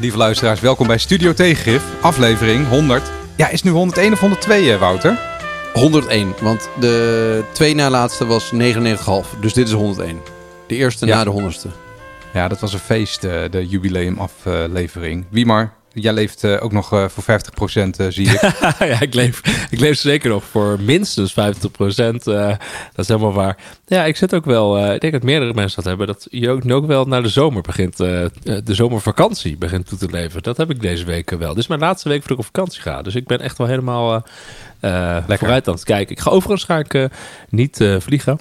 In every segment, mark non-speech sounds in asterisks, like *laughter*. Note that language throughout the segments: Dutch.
lieve luisteraars. Welkom bij Studio Tegengif, aflevering 100. Ja, is het nu 101 of 102, eh, Wouter? 101, want de twee na laatste was 99,5. Dus dit is 101. De eerste Ja. na de honderdste. Ja, dat was een feest, eh, de jubileumaflevering. Wie maar, jij leeft eh, ook nog eh, voor 50%, eh, zie ik. *laughs* ja, ik leef, ik leef zeker nog voor minstens 50 procent. dat is helemaal waar. Ja, ik zit ook wel. ik denk dat meerdere mensen dat hebben. Dat je ook, ook wel naar de zomer begint. de zomervakantie begint toe te leven. Dat heb ik deze week wel. Dit is mijn laatste week voordat ik op vakantie ga. Dus ik ben echt wel helemaal eh, vooruit aan het kijken. Ik ga overigens ga ik niet vliegen.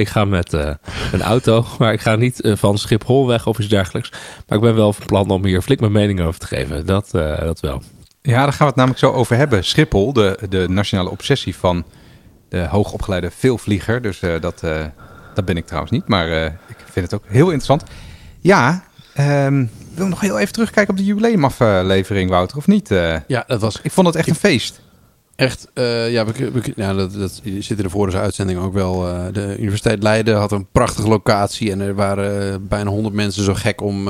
Ik ga met eh, een auto, maar ik ga niet eh, van Schiphol weg of iets dergelijks. Maar ik ben wel van plan om hier flink mijn mening over te geven. Dat, eh, dat wel. Ja, daar gaan we het namelijk zo over hebben. Schiphol, de, de nationale obsessie van de hoogopgeleide veelvlieger. Dus eh, dat, eh, dat ben ik trouwens niet, maar eh, ik vind het ook heel interessant. Ja, ehm, ik wil nog heel even terugkijken op de jubileumaflevering, Wouter, of niet? Eh, Ja, dat was ik vond het echt een feest. Echt... eh, ja, we, we, ja, dat, dat zit in de vorige uitzending ook wel. eh, de Universiteit Leiden had een prachtige locatie. En er waren eh, bijna 100 mensen zo gek om...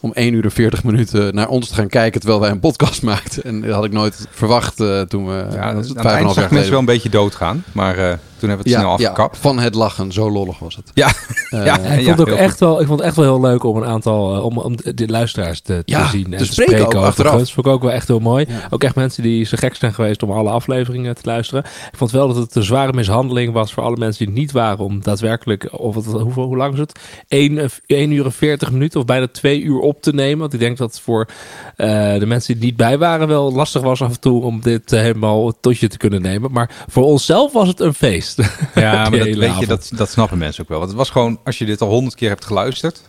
om 1 uur en 40 minuten naar ons te gaan kijken terwijl wij een podcast *laughs* maakten. En dat had ik nooit verwacht toen we Ja, dat, aan het jaar mensen wel geleden... een beetje doodgaan, maar toen hebben we het snel afgekapt. van het lachen. Zo lollig was het. Ja, Eh, ja, Ik vond, het ook echt wel, ik vond het echt wel heel leuk om een aantal, eh, om, om de luisteraars te, te Ja, zien te en te spreken ook over achteraf. Dat vond ik ook wel echt heel mooi. Ja. Ook echt mensen die zo gek zijn geweest om alle afleveringen te luisteren. Ik vond wel dat het een zware mishandeling was voor alle mensen die het niet waren om daadwerkelijk, of het, hoeveel, hoe lang is het? 1, 1 uur en 40 minuten of bijna 2 uur op te nemen. Want ik denk dat het voor eh, de mensen die er niet bij waren wel lastig was af en toe om dit eh, helemaal tot je te kunnen nemen. Maar voor onszelf was het een feest. Ja, *laughs* maar dat, weet je, dat, dat snappen mensen ook wel. Want het was gewoon, als je dit al honderd keer hebt geluisterd,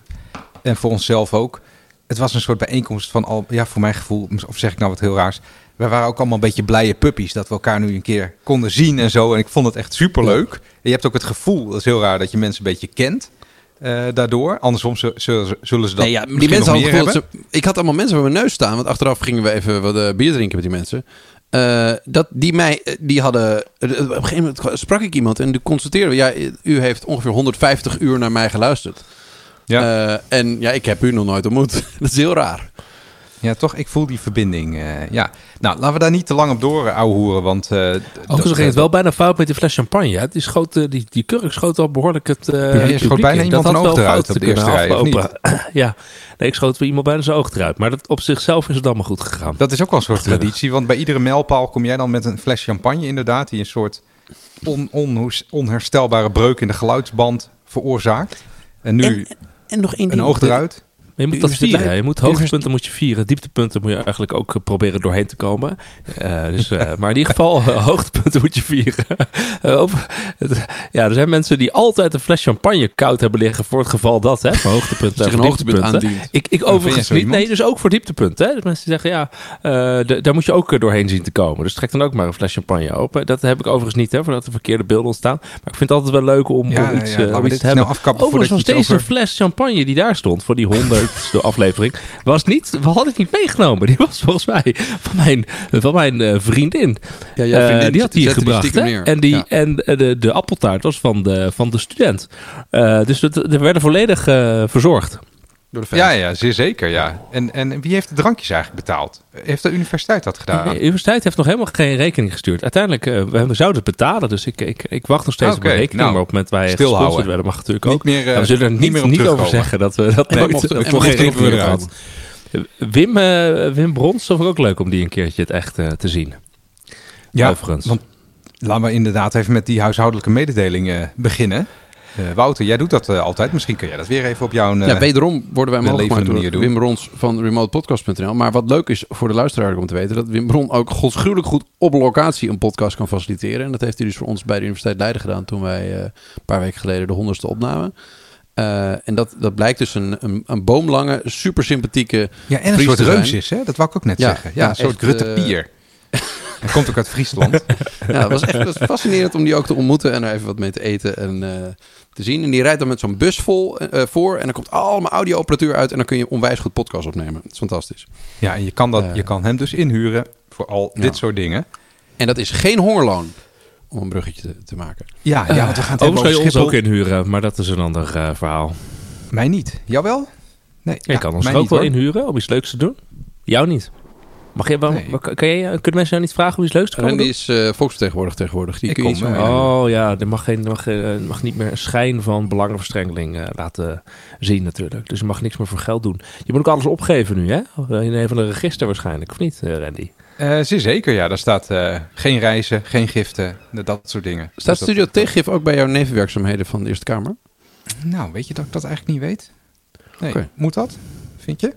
en voor onszelf ook, het was een soort bijeenkomst van al, ja, voor mijn gevoel, of zeg ik nou wat heel raars, wij waren ook allemaal een beetje blije puppies dat we elkaar nu een keer konden zien en zo. En ik vond het echt superleuk. En je hebt ook het gevoel, dat is heel raar, dat je mensen een beetje kent eh, daardoor. Andersom zu- zullen ze, zullen ze dat Nee, ja, die mensen hadden gevoel ze- Ik had allemaal mensen voor mijn neus staan. Want achteraf gingen we even wat eh, bier drinken met die mensen. Eh, dat die mij, eh, die hadden. eh, Op een gegeven moment sprak ik iemand en die constateerden we, ja, u heeft ongeveer 150 uur naar mij geluisterd. Ja. En ja, ik heb u nog nooit ontmoet. *laughs* dat is heel raar. Ja, toch, ik voel die verbinding. eh, ja, nou, laten we daar niet te lang op door uh, ouwehoeren, want... eh, dat- Overigens ging het wel bijna fout met die fles champagne. hè. Die, schoot, eh, die, die kurk schoot wel behoorlijk het eh je publiek schoot in. bijna Dat iemand had een oog eruit op de eerste rij, of aflopen. *clears throat* ja, nee, ik schoot weer iemand bijna zijn oog eruit. Maar dat, op zichzelf is het allemaal goed gegaan. Dat is ook wel een soort traditie, want bij iedere mijlpaal kom jij dan met een fles champagne inderdaad, die een soort on, on, onherstelbare breuk in de geluidsband veroorzaakt. En nu En nog één een oog eruit. Je moet dat vieren. Je moet hoogtepunten moet je vieren. Dieptepunten moet je eigenlijk ook eh, proberen doorheen te komen. Eh, dus, eh, *laughs* maar in ieder geval, eh, hoogtepunten moet je vieren. *laughs* Op- het- ja, er zijn mensen die altijd een fles champagne koud hebben liggen voor het geval dat, hè, voor hoogtepunten. voor hoogtepunt dieptepunten. aandient. Ik, ik overigens niet. Nee, dus ook voor dieptepunten. Hè? Dus mensen die zeggen, ja, daar moet je ook doorheen zien te komen. Dus trek dan ook maar een fles champagne open. Dat heb ik overigens niet, hè, voordat er verkeerde beelden ontstaan. Maar ik vind het altijd wel leuk om, Ja, om iets, ja, om iets te hebben. afkappen Overigens iets deze over... fles champagne die daar stond voor die *laughs* honderdste aflevering, was niet, wat had ik niet meegenomen. Die was volgens mij van mijn, van mijn eh, vriendin. Ja, Eh, die had hier gebracht. En, die, Ja. en eh, de, de appeltaart was van de, van de student. Dus het, er werden volledig verzorgd. Door de Ja, ja, zeer zeker, ja. En, en wie heeft de drankjes eigenlijk betaald? Heeft de universiteit dat gedaan? De universiteit heeft nog helemaal geen rekening gestuurd. Uiteindelijk, eh, we zouden het betalen. Dus ik, ik, ik wacht nog steeds op een rekening. nou, maar op het moment wij stilhouden. gesponsord werden, mag het natuurlijk ook. Niet meer, eh, Ja, we zullen er niet niet, meer niet over zeggen dat we dat En nooit nog geen rekening hebben gehad. Wim, eh, Wim Brons, vond ik ook leuk om die een keertje het echt eh, te zien. Ja, Overigens. want laten we inderdaad even met die huishoudelijke mededeling eh, beginnen. Eh, Wouter, jij doet dat eh, altijd. Misschien kun jij dat weer even op jouw... eh, Ja, wederom worden wij mogelijk gemaakt levende door manier Wim Rons van remotepodcast.nl. Maar wat leuk is voor de luisteraar om te weten... dat Wim Bron ook godschuwelijk goed op locatie een podcast kan faciliteren. En dat heeft hij dus voor ons bij de Universiteit Leiden gedaan... toen wij eh, een paar weken geleden de honderdste opnamen. Eh, en dat, dat blijkt dus een, een, een boomlange, super sympathieke... Ja, en een Fries soort reus is, hè? Dat wou ik ook net Ja, zeggen. Ja, ja, een soort Grutte eh, Pier. Hij komt ook uit Friesland. *laughs* Ja, het was echt het was fascinerend om die ook te ontmoeten... en er even wat mee te eten en... eh, te zien. En die rijdt dan met zo'n bus vol eh, voor. En er komt allemaal audio-apparatuur uit. En dan kun je onwijs goed podcast opnemen. Dat is fantastisch. Ja, en je kan, dat, Eh. je kan hem dus inhuren voor al Ja. dit soort dingen. En dat is geen hongerloon. Om een bruggetje te, te maken. Ja, ja want we gaan het over je ons Schiphol. ook inhuren, maar dat is een ander eh, verhaal. Mij niet. Jou wel? Nee, ja, kan ons ook niet, wel hoor. inhuren om iets leuks te doen. Jou niet. Mag je, Nee. kan jij, kunnen mensen jou niet vragen om iets leuks te komen Randy doen? is eh volksvertegenwoordiger tegenwoordig. Die Ik kun je kom. Oh ja, er mag, geen, er mag, eh, er mag niet meer een schijn van belangenverstrengeling eh, laten zien natuurlijk. Dus je mag niks meer voor geld doen. Je moet ook alles opgeven nu, hè? In een van de register waarschijnlijk, of niet, Randy? Eh, zeer zeker, ja. Daar staat eh, geen reizen, geen giften, dat soort dingen. Staat Dus dat- Studio Tegengif ook bij jouw nevenwerkzaamheden van de Eerste Kamer? Nou, weet je dat ik dat eigenlijk niet weet? Nee, moet dat? Vind je?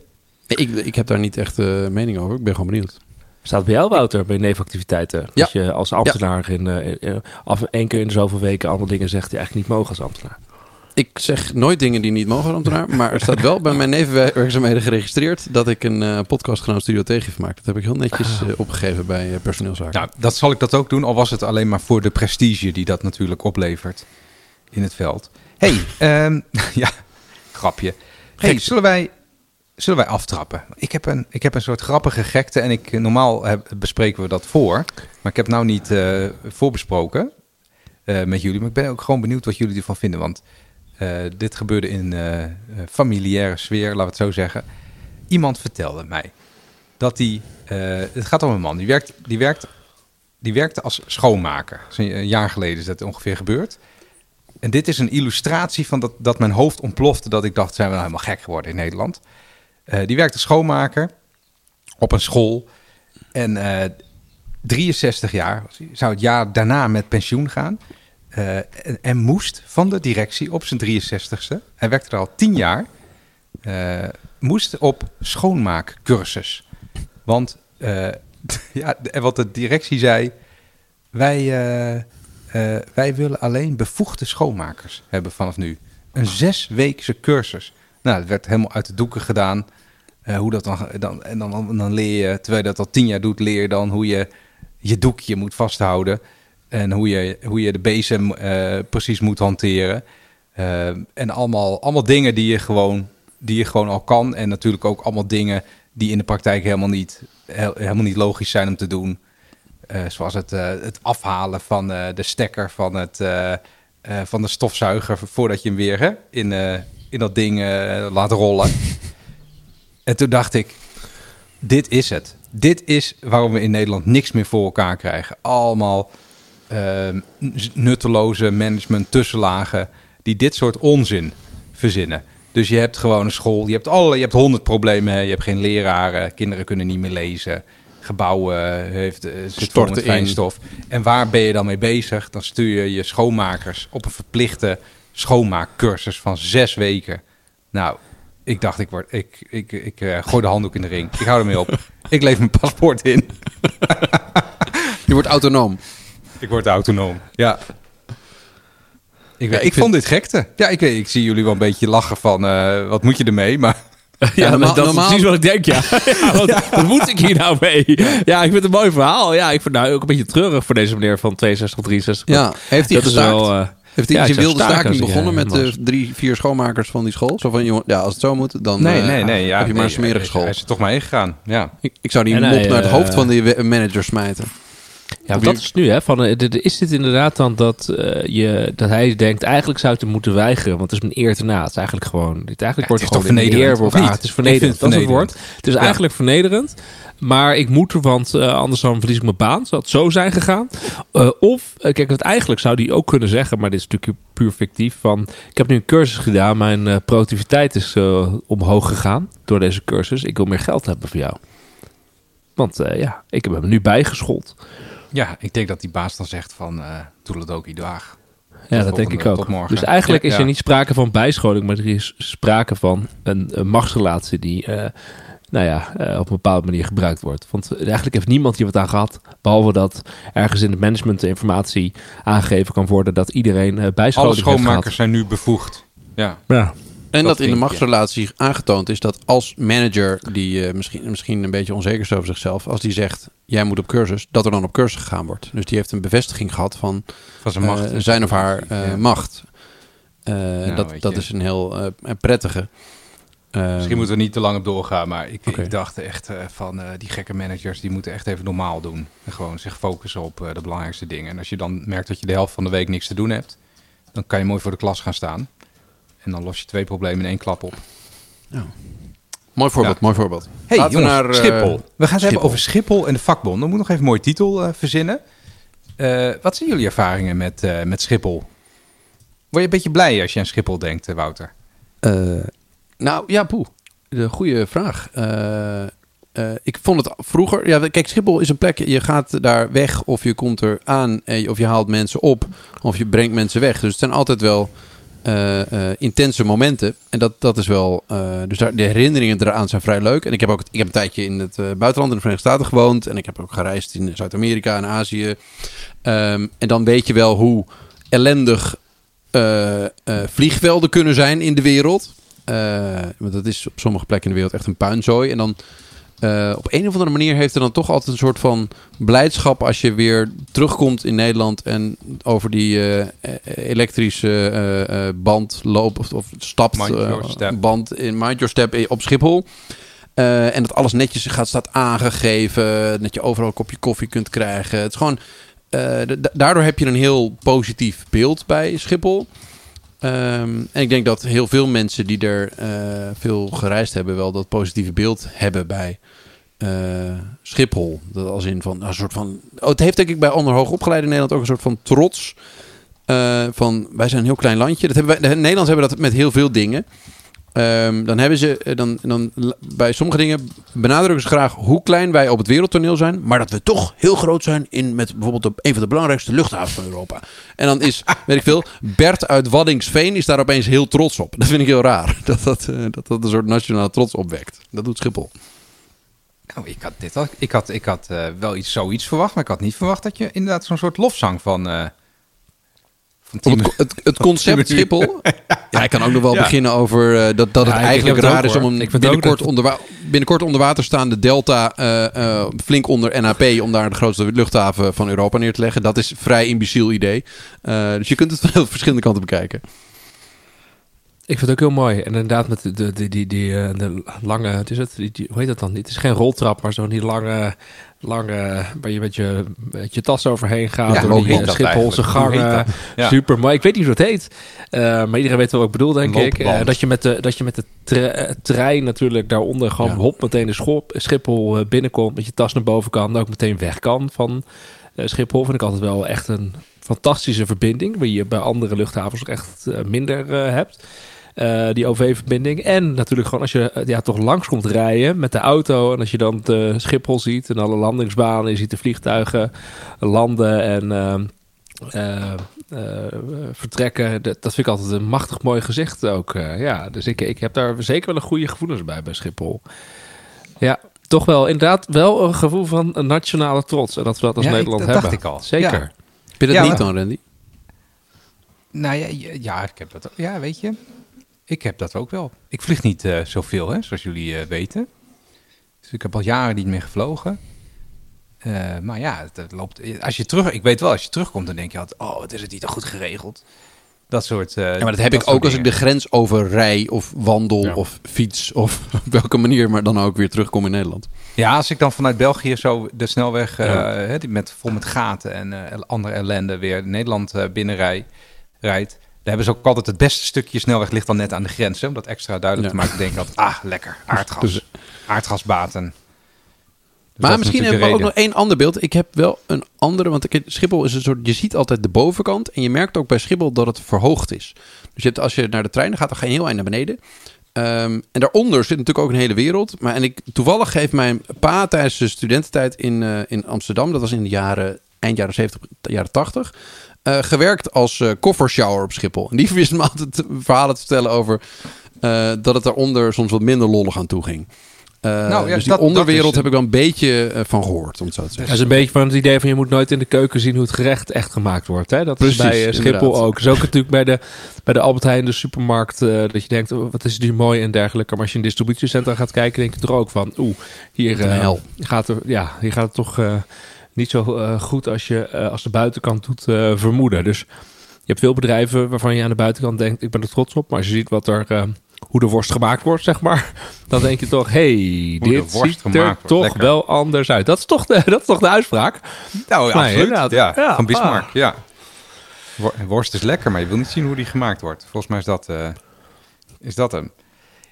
Nee, ik, ik heb daar niet echt eh, mening over. Ik ben gewoon benieuwd. Staat bij jou, Wouter, bij nevenactiviteiten? Ja. Dat je als ambtenaar in, eh, eh, af één keer in de zoveel weken allemaal dingen zegt die eigenlijk niet mogen als ambtenaar. Ik zeg nooit dingen die niet mogen, ambtenaar. Maar er staat wel bij mijn nevenwerkzaamheden geregistreerd dat ik een eh, podcast genaamd Studio Tegengif maak. Dat heb ik heel netjes eh, opgegeven bij personeelszaken. Nou, dat zal ik dat ook doen, al was het alleen maar voor de prestige die dat natuurlijk oplevert in het veld. hey, *laughs* ehm, *laughs* ja, grapje. Hey, zullen wij, zullen wij aftrappen? Ik heb een, ik heb een soort grappige gekte en ik, normaal heb, bespreken we dat voor, maar ik heb nou niet eh, voorbesproken eh, met jullie. Maar ik ben ook gewoon benieuwd wat jullie ervan vinden, want eh, dit gebeurde in eh, eh, familiaire sfeer, laten we het zo zeggen. Iemand vertelde mij dat hij, eh, het gaat om een man, die werkt, die werkt die werkte als schoonmaker. Een jaar geleden is dat ongeveer gebeurd. En dit is een illustratie van dat, dat mijn hoofd ontplofte. Dat ik dacht, zijn we nou helemaal gek geworden in Nederland. Eh, die werkte schoonmaker op een school. En eh 63 jaar, was hij, zou het jaar daarna met pensioen gaan. Eh, en, moest van de directie op zijn 63ste, hij werkte er al 10 jaar, eh, moest op schoonmaakcursus. Want eh, *laughs* ja, wat de directie zei, wij, eh, eh, wij willen alleen bevoegde schoonmakers hebben vanaf nu. Een zesweekse cursus. Nou, het werd helemaal uit de doeken gedaan. Eh, hoe dat dan, dan, en dan, dan leer je, terwijl je dat al tien jaar doet, leer je dan hoe je je doekje moet vasthouden. En hoe je, hoe je de bezem eh, precies moet hanteren. Eh, en allemaal, allemaal dingen die je, gewoon, die je gewoon al kan. En natuurlijk ook allemaal dingen die in de praktijk helemaal niet, helemaal niet logisch zijn om te doen. Zoals het, het afhalen van de stekker van, het, van de stofzuiger voordat je hem weer in, eh, in dat ding eh, laat rollen. *laughs* en toen dacht ik, dit is het. Dit is waarom we in Nederland niks meer voor elkaar krijgen. Allemaal ehm, nutteloze management tussenlagen die dit soort onzin verzinnen. Dus je hebt gewoon een school, je hebt, alle, je hebt honderd problemen, hè. je hebt geen leraren, kinderen kunnen niet meer lezen, gebouwen eh, heeft, eh, Storten fijnstof. En waar ben je dan mee bezig? Dan stuur je je schoonmakers op een verplichte schoonmaakcursus van zes weken. Nou, ik dacht, ik, word, ik, ik, ik eh, gooi de handdoek in de ring. Ik hou ermee op. *laughs* ik leef mijn paspoort in. Je wordt autonoom. Ik word autonoom. Ja. Ik, ik ik, vind- vond dit gekte. Ja, ik, weet, ik zie jullie wel een beetje lachen van eh, wat moet je ermee? Maar *laughs* Ja, normaal- dat normaal- is precies wat ik denk, ja. *laughs* ja wat, wat moet ik hier nou mee? Ja, ik vind het een mooi verhaal. Ja, ik vind het nou ook een beetje treurig voor deze meneer van 62, 63. Ja, heeft hij dat is gestaakt? wel... eh, Heeft hij Ja, zijn wilde staking als ik, begonnen eh, met de was. drie, vier schoonmakers van die school? Zo van, jongen, ja, als het zo moet, dan nee, eh, nee, nee. Ja, heb je maar nee, een smerige school. Hij is er toch mee gegaan. Ja. Ik, ik zou die En mop hij, naar het eh, hoofd van die manager smijten. Ja, dat is nu, hè? Van, eh, is dit inderdaad dan dat, eh, je, dat hij denkt, eigenlijk zou het hem moeten weigeren, want het is een eer te na. Het is eigenlijk gewoon, dit eigenlijk Ja, wordt het is gewoon toch vernederend, eer wordt of niet? ah, Het is vernederend, *laughs* het dat is het woord. Het is Ja. eigenlijk vernederend, maar ik moet er, want eh, anders dan verlies ik mijn baan. Zou het zo zijn gegaan? Eh, of, eh, kijk, wat eigenlijk zou die ook kunnen zeggen, maar dit is natuurlijk puur fictief, van ik heb nu een cursus gedaan, mijn productiviteit is omhoog gegaan door deze cursus. Ik wil meer geld hebben voor jou. Want ja, ik heb hem nu bijgeschoold. ja, ik denk dat die baas dan zegt van uh, toedeledokie dag. Ja, dat denk ik ook. Dus eigenlijk Ja, is ja. er niet sprake van bijscholing, maar er is sprake van een, een machtsrelatie die, nou ja, eh, op een bepaalde manier gebruikt wordt. Want eigenlijk heeft niemand hier wat aan gehad, behalve dat ergens in het management de informatie aangegeven kan worden dat iedereen Alle bijscholing heeft schoonmakers gehad. zijn nu bevoegd. Ja. Ja. En Dat dat, in de machtsrelatie aangetoond is dat als manager, die eh, misschien, misschien een beetje onzeker is over zichzelf, als die zegt, jij moet op cursus, dat er dan op cursus gegaan wordt. Dus die heeft een bevestiging gehad van Van zijn macht. zijn of haar eh, Ja. macht. Eh, dat dat je. is een heel eh, prettige. Eh, Misschien moeten we niet te lang op doorgaan, maar ik, ik dacht echt eh, van eh, die gekke managers, die moeten echt even normaal doen. En gewoon zich focussen op eh, de belangrijkste dingen. En als je dan merkt dat je de helft van de week niks te doen hebt, dan kan je mooi voor de klas gaan staan. En dan los je twee problemen in één klap op. Mooi voorbeeld, Ja. mooi voorbeeld. Hey Laten we naar, eh, Schiphol. We gaan het hebben over Schiphol en de vakbond. Dan moet nog even een mooie titel verzinnen. Eh, wat zijn jullie ervaringen met, eh, met Schiphol? Word je een beetje blij als je aan Schiphol denkt, Wouter? Eh, nou, ja, poeh. De goede vraag. Eh, eh, ik vond het vroeger... Ja, kijk, Schiphol is een plek... Je gaat daar weg of je komt er aan... of je haalt mensen op of je brengt mensen weg. Dus het zijn altijd wel eh, intense momenten. En dat, dat is wel... dus de herinneringen eraan zijn vrij leuk. En ik heb ook ik heb een tijdje in het buitenland in de Verenigde Staten gewoond. En ik heb ook gereisd in Zuid-Amerika en Azië. Ehm, en dan weet je wel hoe ellendig vliegvelden kunnen zijn in de wereld. Eh, want dat is op sommige plekken in de wereld echt een puinzooi. En dan eh, op een of andere manier heeft er dan toch altijd een soort van blijdschap als je weer terugkomt in Nederland en over die eh, elektrische eh, band loopt of, of stapt. Band in Mind Your Step op Schiphol. En dat alles netjes gaat, staat aangegeven. Dat je overal een kopje koffie kunt krijgen. Het is gewoon. da- daardoor heb je een heel positief beeld bij Schiphol. Ehm, en ik denk dat heel veel mensen die er eh, veel gereisd hebben, wel dat positieve beeld hebben bij eh, Schiphol. Dat als in van een soort van. Oh, het heeft denk ik bij onder hoogopgeleiden in Nederland ook een soort van trots. eh, van wij zijn een heel klein landje. Dat hebben wij, de Nederlanders hebben dat met heel veel dingen. Ehm, dan hebben ze eh, dan, dan bij sommige dingen benadrukken ze graag hoe klein wij op het wereldtoneel zijn, maar dat we toch heel groot zijn in met bijvoorbeeld de, een van de belangrijkste luchthavens van Europa. En dan is, *laughs* weet ik veel, Bert uit Waddingsveen is daar opeens heel trots op. Dat vind ik heel raar. *laughs* Dat dat, eh, dat, dat een soort nationale trots opwekt. Dat doet Schiphol. Nou, ik had, dit al, ik had, ik had eh, wel iets, zoiets verwacht, maar ik had niet verwacht dat je inderdaad zo'n soort lofzang van... van het, het, het concept. Schiphol. *laughs* Ja, ik kan ook nog wel Ja. beginnen over eh, dat, dat Ja, het eigenlijk het raar is om een binnenkort, dat- onder, binnenkort onder water staande Delta eh, eh, flink onder NAP om daar de grootste luchthaven van Europa neer te leggen. Dat is een vrij imbeciel idee. Dus je kunt het van heel verschillende kanten bekijken. Ik vind het ook heel mooi. En inderdaad met de, de, die, die, die, eh, de lange, het is het, die, die- hoe heet dat dan? Het is geen roltrap, maar zo'n die lange, lange, waar je met je, met je tas overheen gaat. Ja, door die eh, Schipholse gangen. Ja. Super mooi. Ik weet niet hoe het heet. Eh, maar iedereen weet wel wat ik bedoel, denk ik. dat, je met de, dat je met de tre- trein natuurlijk daaronder gewoon Ja. hop meteen de schop, Schiphol binnenkomt. Met je tas naar boven kan. En ook meteen weg kan van eh, Schiphol. Vind ik altijd wel echt een fantastische verbinding. Waar je bij andere luchthavens ook echt minder hebt. Eh, die OV-verbinding. En natuurlijk gewoon als je eh, ja, toch langs komt rijden met de auto. En als je dan de Schiphol ziet en alle landingsbanen. Je ziet de vliegtuigen landen en ehm, eh, eh, vertrekken. Dat, dat vind ik altijd een machtig mooi gezicht ook. eh, ja, dus ik, ik heb daar zeker wel een goede gevoelens bij bij Schiphol. Ja, toch wel inderdaad wel een gevoel van een nationale trots. En dat we dat als Ja, ik- Nederland dat hebben. dacht ik al. Zeker. Ja. Heb je dat Ja, niet dan, Randy? Nou ja, ja, ja, ik heb dat. Ja, weet je. Ik heb dat ook wel. Ik vlieg niet eh, zoveel, hè, zoals jullie eh, weten. Dus ik heb al jaren niet meer gevlogen. Eh, maar ja, het, het loopt. Als je terug, ik weet wel, als je terugkomt, dan denk je altijd: oh, wat is het niet goed geregeld? Dat soort. Ja, maar dat heb ik ook als ik de grens over rij of wandel Ja. of fiets of *laughs* op welke manier, maar dan ook weer terugkom in Nederland. Ja, als ik dan vanuit België zo de snelweg Ja. met, vol met gaten en andere ellende weer Nederland eh binnenrij, rijdt. Daar hebben ze ook altijd het beste stukje snelweg ligt dan net aan de grens. Hè, om dat extra duidelijk Ja. te maken. denk ik altijd, ah, lekker, *laughs* aardgas. Dus- Aardgasbaten. Dus maar dat is misschien hebben we ook nog één ander beeld. Ik heb wel een andere, want ik, Schiphol is een soort, je ziet altijd de bovenkant en je merkt ook bij Schiphol dat het verhoogd is. Dus je hebt, als je naar de treinen gaat, dan ga je heel eind naar beneden. Ehm, en daaronder zit natuurlijk ook een hele wereld. Maar en ik, toevallig heeft mijn pa tijdens de studententijd in, eh, in Amsterdam, dat was in de jaren, eind jaren 70, jaren 80, eh, gewerkt als eh koffershower op Schiphol. En die *laughs* wist me altijd verhalen te vertellen over eh, dat het daaronder soms wat minder lollig aan toe ging. Eh, Nou ja, dus die dat- dat onderwereld is- heb ik wel een beetje van gehoord, om het zo te Dat zeggen. is een beetje van het idee van je moet nooit in de keuken zien hoe het gerecht echt gemaakt wordt. Hè? Dat Precies, is bij Schiphol inderdaad. ook. Zo ook natuurlijk bij de, bij de Albert Heijn, de supermarkt. dat je denkt, oh, wat is die mooi en dergelijke. Maar als je in distributiecentra gaat kijken, denk je er ook van, oeh, hier, gaat, er, ja, hier gaat het toch niet zo eh, goed als je eh, als de buitenkant doet eh, vermoeden. Dus je hebt veel bedrijven waarvan je aan de buitenkant denkt, ik ben er trots op. Maar als je ziet wat er, hoe de worst gemaakt wordt, zeg maar. *laughs* Dan denk je toch, hey, de dit worst ziet er wordt, toch lekker. wel anders uit. Dat is toch de, *laughs* dat is toch de uitspraak? Nou, ja, Nee, absoluut. Ja, Ja, van Bismarck, ah. ja. Wor- Worst is lekker, maar je wil niet zien hoe die gemaakt wordt. Volgens mij is dat, eh, is dat hem.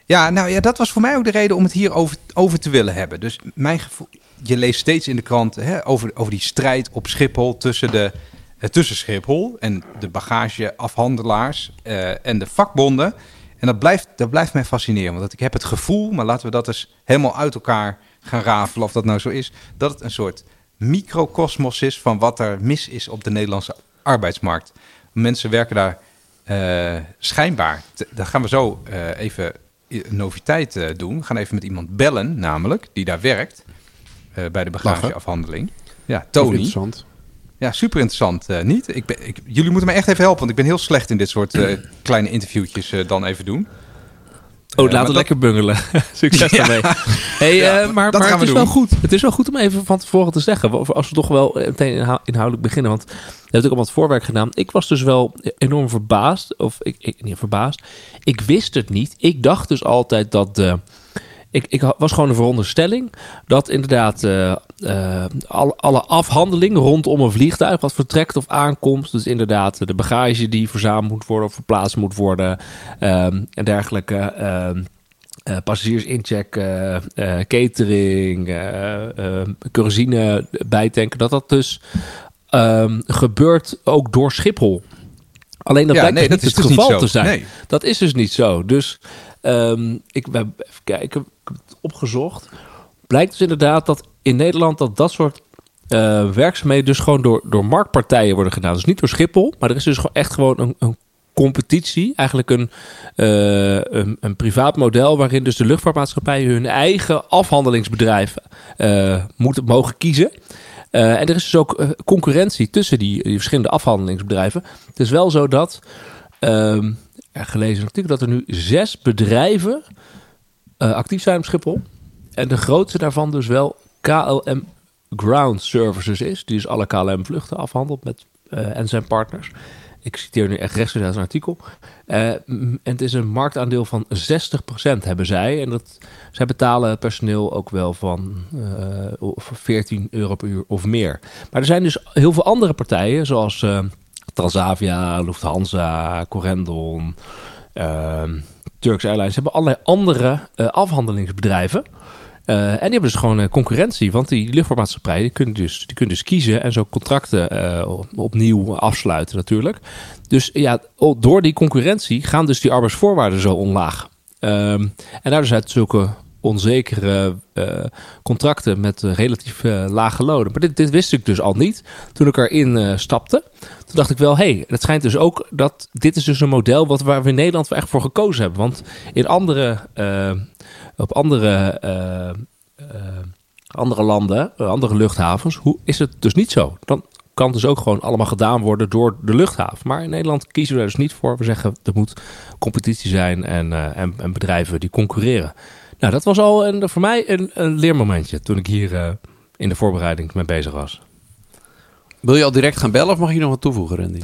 Ja, nou ja, dat was voor mij ook de reden om het hier over, over te willen hebben. Dus mijn gevoel, je leest steeds in de krant hè, over, over die strijd op Schiphol tussen, de, eh, tussen Schiphol en de bagageafhandelaars eh, en de vakbonden. En dat blijft, dat blijft mij fascineren, want ik heb het gevoel, maar laten we dat eens helemaal uit elkaar gaan rafelen of dat nou zo is, dat het een soort microcosmos is van wat er mis is op de Nederlandse arbeidsmarkt. Mensen werken daar eh, schijnbaar, dat gaan we zo eh, even noviteit eh, doen. We gaan even met iemand bellen, namelijk, die daar werkt eh, bij de bagageafhandeling. Ja, Tony. Interessant. Ja, super interessant, eh, niet? Ik ben, ik, jullie moeten me echt even helpen, want ik ben heel slecht in dit soort *clears throat* kleine interviewtjes dan even doen. Oh, laten we dat- lekker bungelen. *laughs* Succes daarmee. Hey, Ja, eh, maar dat maar gaan het we is wel goed. Het is wel goed om even van tevoren te zeggen. Als we toch wel eh, meteen inhou- inhoudelijk beginnen. Want we hebben natuurlijk allemaal het voorwerk gedaan. Ik was dus wel enorm verbaasd. Of ik, ik niet verbaasd. Ik wist het niet. Ik dacht dus altijd dat de. Ik, ik was gewoon een veronderstelling dat inderdaad eh, eh, alle, alle afhandeling rondom een vliegtuig, wat vertrekt of aankomt, dus inderdaad de bagage die verzameld moet worden of verplaatst moet worden ehm, en dergelijke. ehm, eh, passagiers incheck, eh, eh, catering, eh eh, kerosine bijtanken, dat dat dus ehm, gebeurt ook door Schiphol. Alleen dat Ja, blijkt nee, dus dat niet het dus niet geval zo. te zijn. Nee. Dat is dus niet zo. Dus ehm, ik ben even kijken, ik heb het opgezocht. Blijkt dus inderdaad dat in Nederland dat dat soort eh, werkzaamheden dus gewoon door, door marktpartijen worden gedaan. Dus niet door Schiphol, maar er is dus gewoon echt gewoon een, een competitie, eigenlijk een, eh, een, een privaat model waarin dus de luchtvaartmaatschappijen hun eigen afhandelingsbedrijven eh, moeten mogen kiezen. En er is dus ook concurrentie tussen die, verschillende afhandelingsbedrijven. Het is wel zo dat, ehm gelezen natuurlijk, dat er nu zes bedrijven eh, actief zijn op Schiphol. En de grootste daarvan dus wel KLM Ground Services is. Die dus alle KLM vluchten afhandelt met, eh, en zijn partners. Ik citeer nu echt rechtstreeks uit een artikel. Eh, en het is een marktaandeel van 60% hebben zij. En dat, zij betalen personeel ook wel van eh, of 14 euro per uur of meer. Maar er zijn dus heel veel andere partijen, zoals Transavia, Lufthansa, Corendon, ehm Turks Airlines. hebben allerlei andere eh, afhandelingsbedrijven. Eh, en die hebben dus gewoon eh, concurrentie. Want die luchtvaartmaatschappijen kunnen, dus, die kunnen dus kiezen en zo contracten op- opnieuw afsluiten natuurlijk. Dus ja, door die concurrentie gaan dus die arbeidsvoorwaarden zo omlaag. Ehm, en daardoor zijn het zulke onzekere contracten met relatief lage lonen. Maar dit, dit wist ik dus al niet toen ik erin stapte. Dacht ik wel, hé, hey, het schijnt dus ook dat dit is dus een model wat, waar we in Nederland echt voor gekozen hebben. Want in andere, eh, op andere, eh, eh, andere landen, andere luchthavens, hoe is het dus niet zo? Dan kan dus ook gewoon allemaal gedaan worden door de luchthaven. Maar in Nederland kiezen we daar dus niet voor. We zeggen, er moet competitie zijn en, en, en bedrijven die concurreren. Nou, dat was al een, voor mij een, een leermomentje toen ik hier in de voorbereiding mee bezig was. Wil je al direct gaan bellen of mag je nog wat toevoegen, Randy?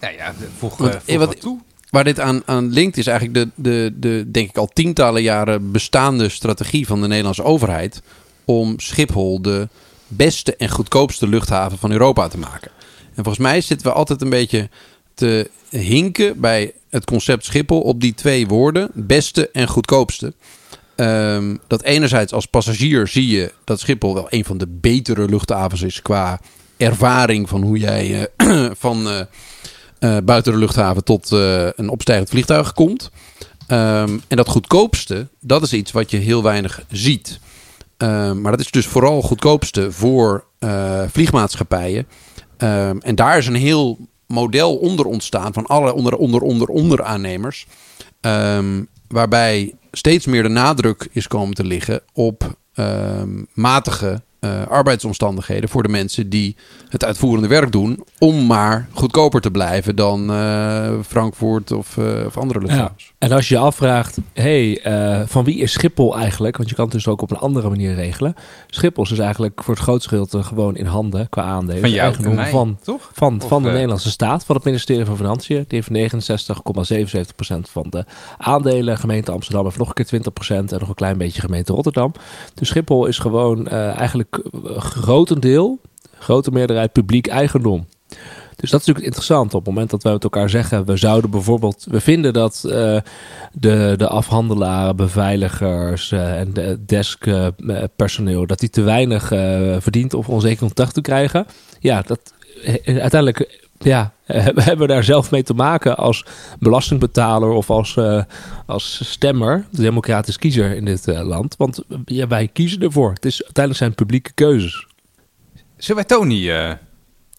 Nou ja, voeg, Want, eh, eh, voeg wat- wat toe. Waar dit aan, aan linkt is eigenlijk de, de, de, denk ik al tientallen jaren bestaande strategie van de Nederlandse overheid om Schiphol de beste en goedkoopste luchthaven van Europa te maken. En volgens mij zitten we altijd een beetje te hinken bij het concept Schiphol op die twee woorden, beste en goedkoopste. Ehm, dat enerzijds als passagier zie je dat Schiphol wel een van de betere luchthavens is qua ervaring van hoe jij eh, *clears throat* van eh, eh, buiten de luchthaven tot een opstijgend vliegtuig komt. Ehm, en dat goedkoopste, dat is iets wat je heel weinig ziet. Ehm, maar dat is dus vooral goedkoopste voor vliegmaatschappijen. Ehm, en daar is een heel model onder ontstaan van alle onder, onder, onder, onder aannemers. Waarbij steeds meer de nadruk is komen te liggen op matige eh, arbeidsomstandigheden voor de mensen die het uitvoerende werk doen. Om maar goedkoper te blijven dan eh, Frankfurt of, eh, of andere luchthavens. En als je je afvraagt, hey, eh, van wie is Schiphol eigenlijk? Want je kan het dus ook op een andere manier regelen. Schiphol is dus eigenlijk voor het grootste gedeelte gewoon in handen qua aandelen. Van jou en Eigendom mij, van, toch? van, Of, van de Nederlandse staat, van het ministerie van Financiën. Die heeft 69,77% van de aandelen. Gemeente Amsterdam heeft nog een keer 20% en nog een klein beetje gemeente Rotterdam. Dus Schiphol is gewoon eh, eigenlijk grotendeel, grote meerderheid publiek eigendom. Dus dat is natuurlijk interessant. Op het moment dat wij met elkaar zeggen, we zouden bijvoorbeeld, we vinden dat uh, de, de afhandelaren, beveiligers uh, en de deskpersoneel, dat die te weinig verdient om onze contact te krijgen. Ja, dat uiteindelijk ja, we hebben daar zelf mee te maken als belastingbetaler of als, uh, als stemmer, de democratisch kiezer in dit uh, land. Want ja, wij kiezen ervoor. Het is uiteindelijk zijn publieke keuzes. Zullen wij Tony, uh,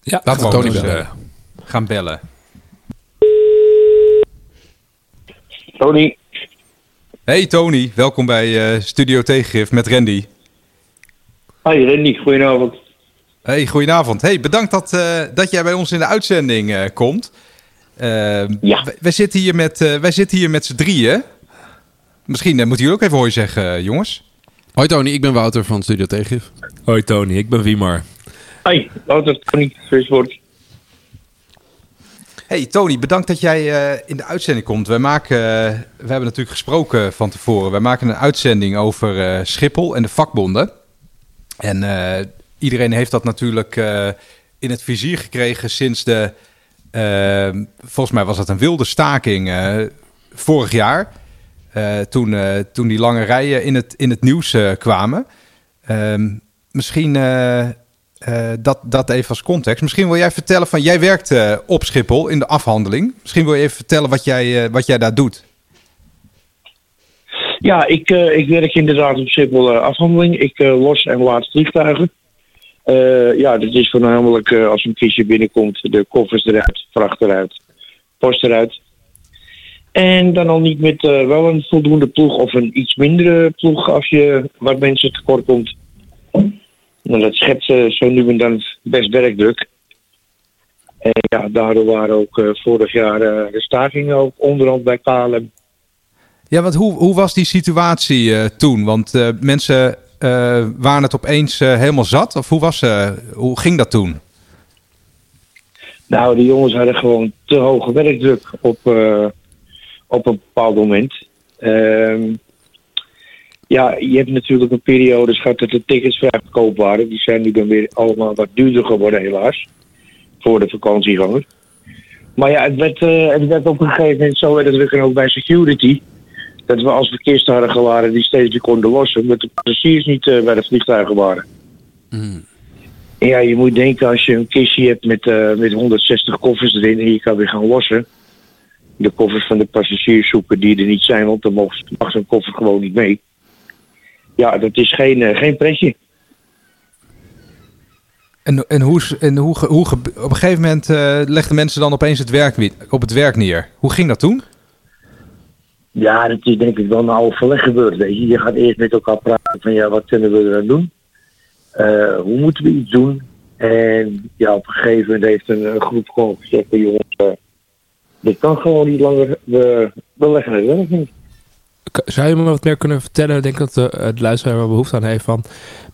ja, laten we Tony dus, bellen. gaan bellen? Tony, Hey Tony, welkom bij Studio Tegengif met Randy. hi Randy, goedenavond. Hey, goedenavond. Hey, bedankt dat, uh, dat jij bij ons in de uitzending uh, komt. Uh, ja. Wij zitten hier met, wij zitten hier met z'n drieën. Misschien moeten jullie ook even hoi zeggen, jongens. Hoi Tony, ik ben Wouter van Studio Tegengif. Hoi Tony, ik ben Wiemar. Hoi, Wouter, Tony. Hey Tony, bedankt dat jij in de uitzending komt. Wij maken, we hebben natuurlijk gesproken van tevoren. Wij maken een uitzending over Schiphol en de vakbonden. En iedereen heeft dat natuurlijk uh, in het vizier gekregen sinds de. Uh, volgens mij was dat een wilde staking uh, vorig jaar. toen, toen die lange rijen in het, in het nieuws kwamen. Ehm, misschien dat, dat even als context. Misschien wil jij vertellen van. Jij werkt op Schiphol in de afhandeling. Misschien wil je even vertellen wat jij, wat jij daar doet. Ja, ik, ik werk inderdaad op Schiphol afhandeling. Ik los en laat vliegtuigen. Uh, ja, dat is voornamelijk uh, als een kistje binnenkomt, de koffers eruit, vracht eruit, post eruit. En dan al niet met uh, wel een voldoende ploeg of een iets mindere ploeg als je wat mensen tekort komt. Nou, dat schept zo nu en dan best werkdruk. En ja, daardoor waren ook vorig jaar de stakingen ook onderhand bij KLM. Ja, want hoe, hoe was die situatie toen? Want mensen waren het opeens uh, helemaal zat? Of hoe, was, uh, hoe ging dat toen? Nou, de jongens hadden gewoon te hoge werkdruk op, op een bepaald moment. Ehm, ja, je hebt natuurlijk een periode gehad dat de tickets vrij goedkoop waren. Die zijn nu dan weer allemaal wat duurder geworden, helaas. Voor de vakantieganger. Maar ja, het werd, het werd op een gegeven moment zo werd het ook bij security dat we als we kisten hadden gewaren die steeds weer konden lossen, dat de passagiers niet uh, bij de vliegtuigen waren. Mm. En ja, je moet denken als je een kistje hebt met, uh, met 160 koffers erin en je kan weer gaan lossen. De koffers van de passagiers zoeken die er niet zijn, want dan mag, mag zo'n koffer gewoon niet mee. Ja, dat is geen, uh, geen pretje. En, en, hoe, en hoe, hoe, op een gegeven moment legden mensen dan opeens het werk op het werk neer. Hoe ging dat toen? Ja, dat is denk ik wel een overleg gebeurd. Je. gaat eerst met elkaar praten van ja, wat kunnen we er doen? Uh, hoe moeten we iets doen? En ja, op een gegeven moment heeft een, groep gewoon gezegd: jongens, uh, dit kan gewoon niet langer. We, we leggen het werk niet. Zou je me wat meer kunnen vertellen? Ik denk dat de, het luisteraar wel behoefte aan heeft van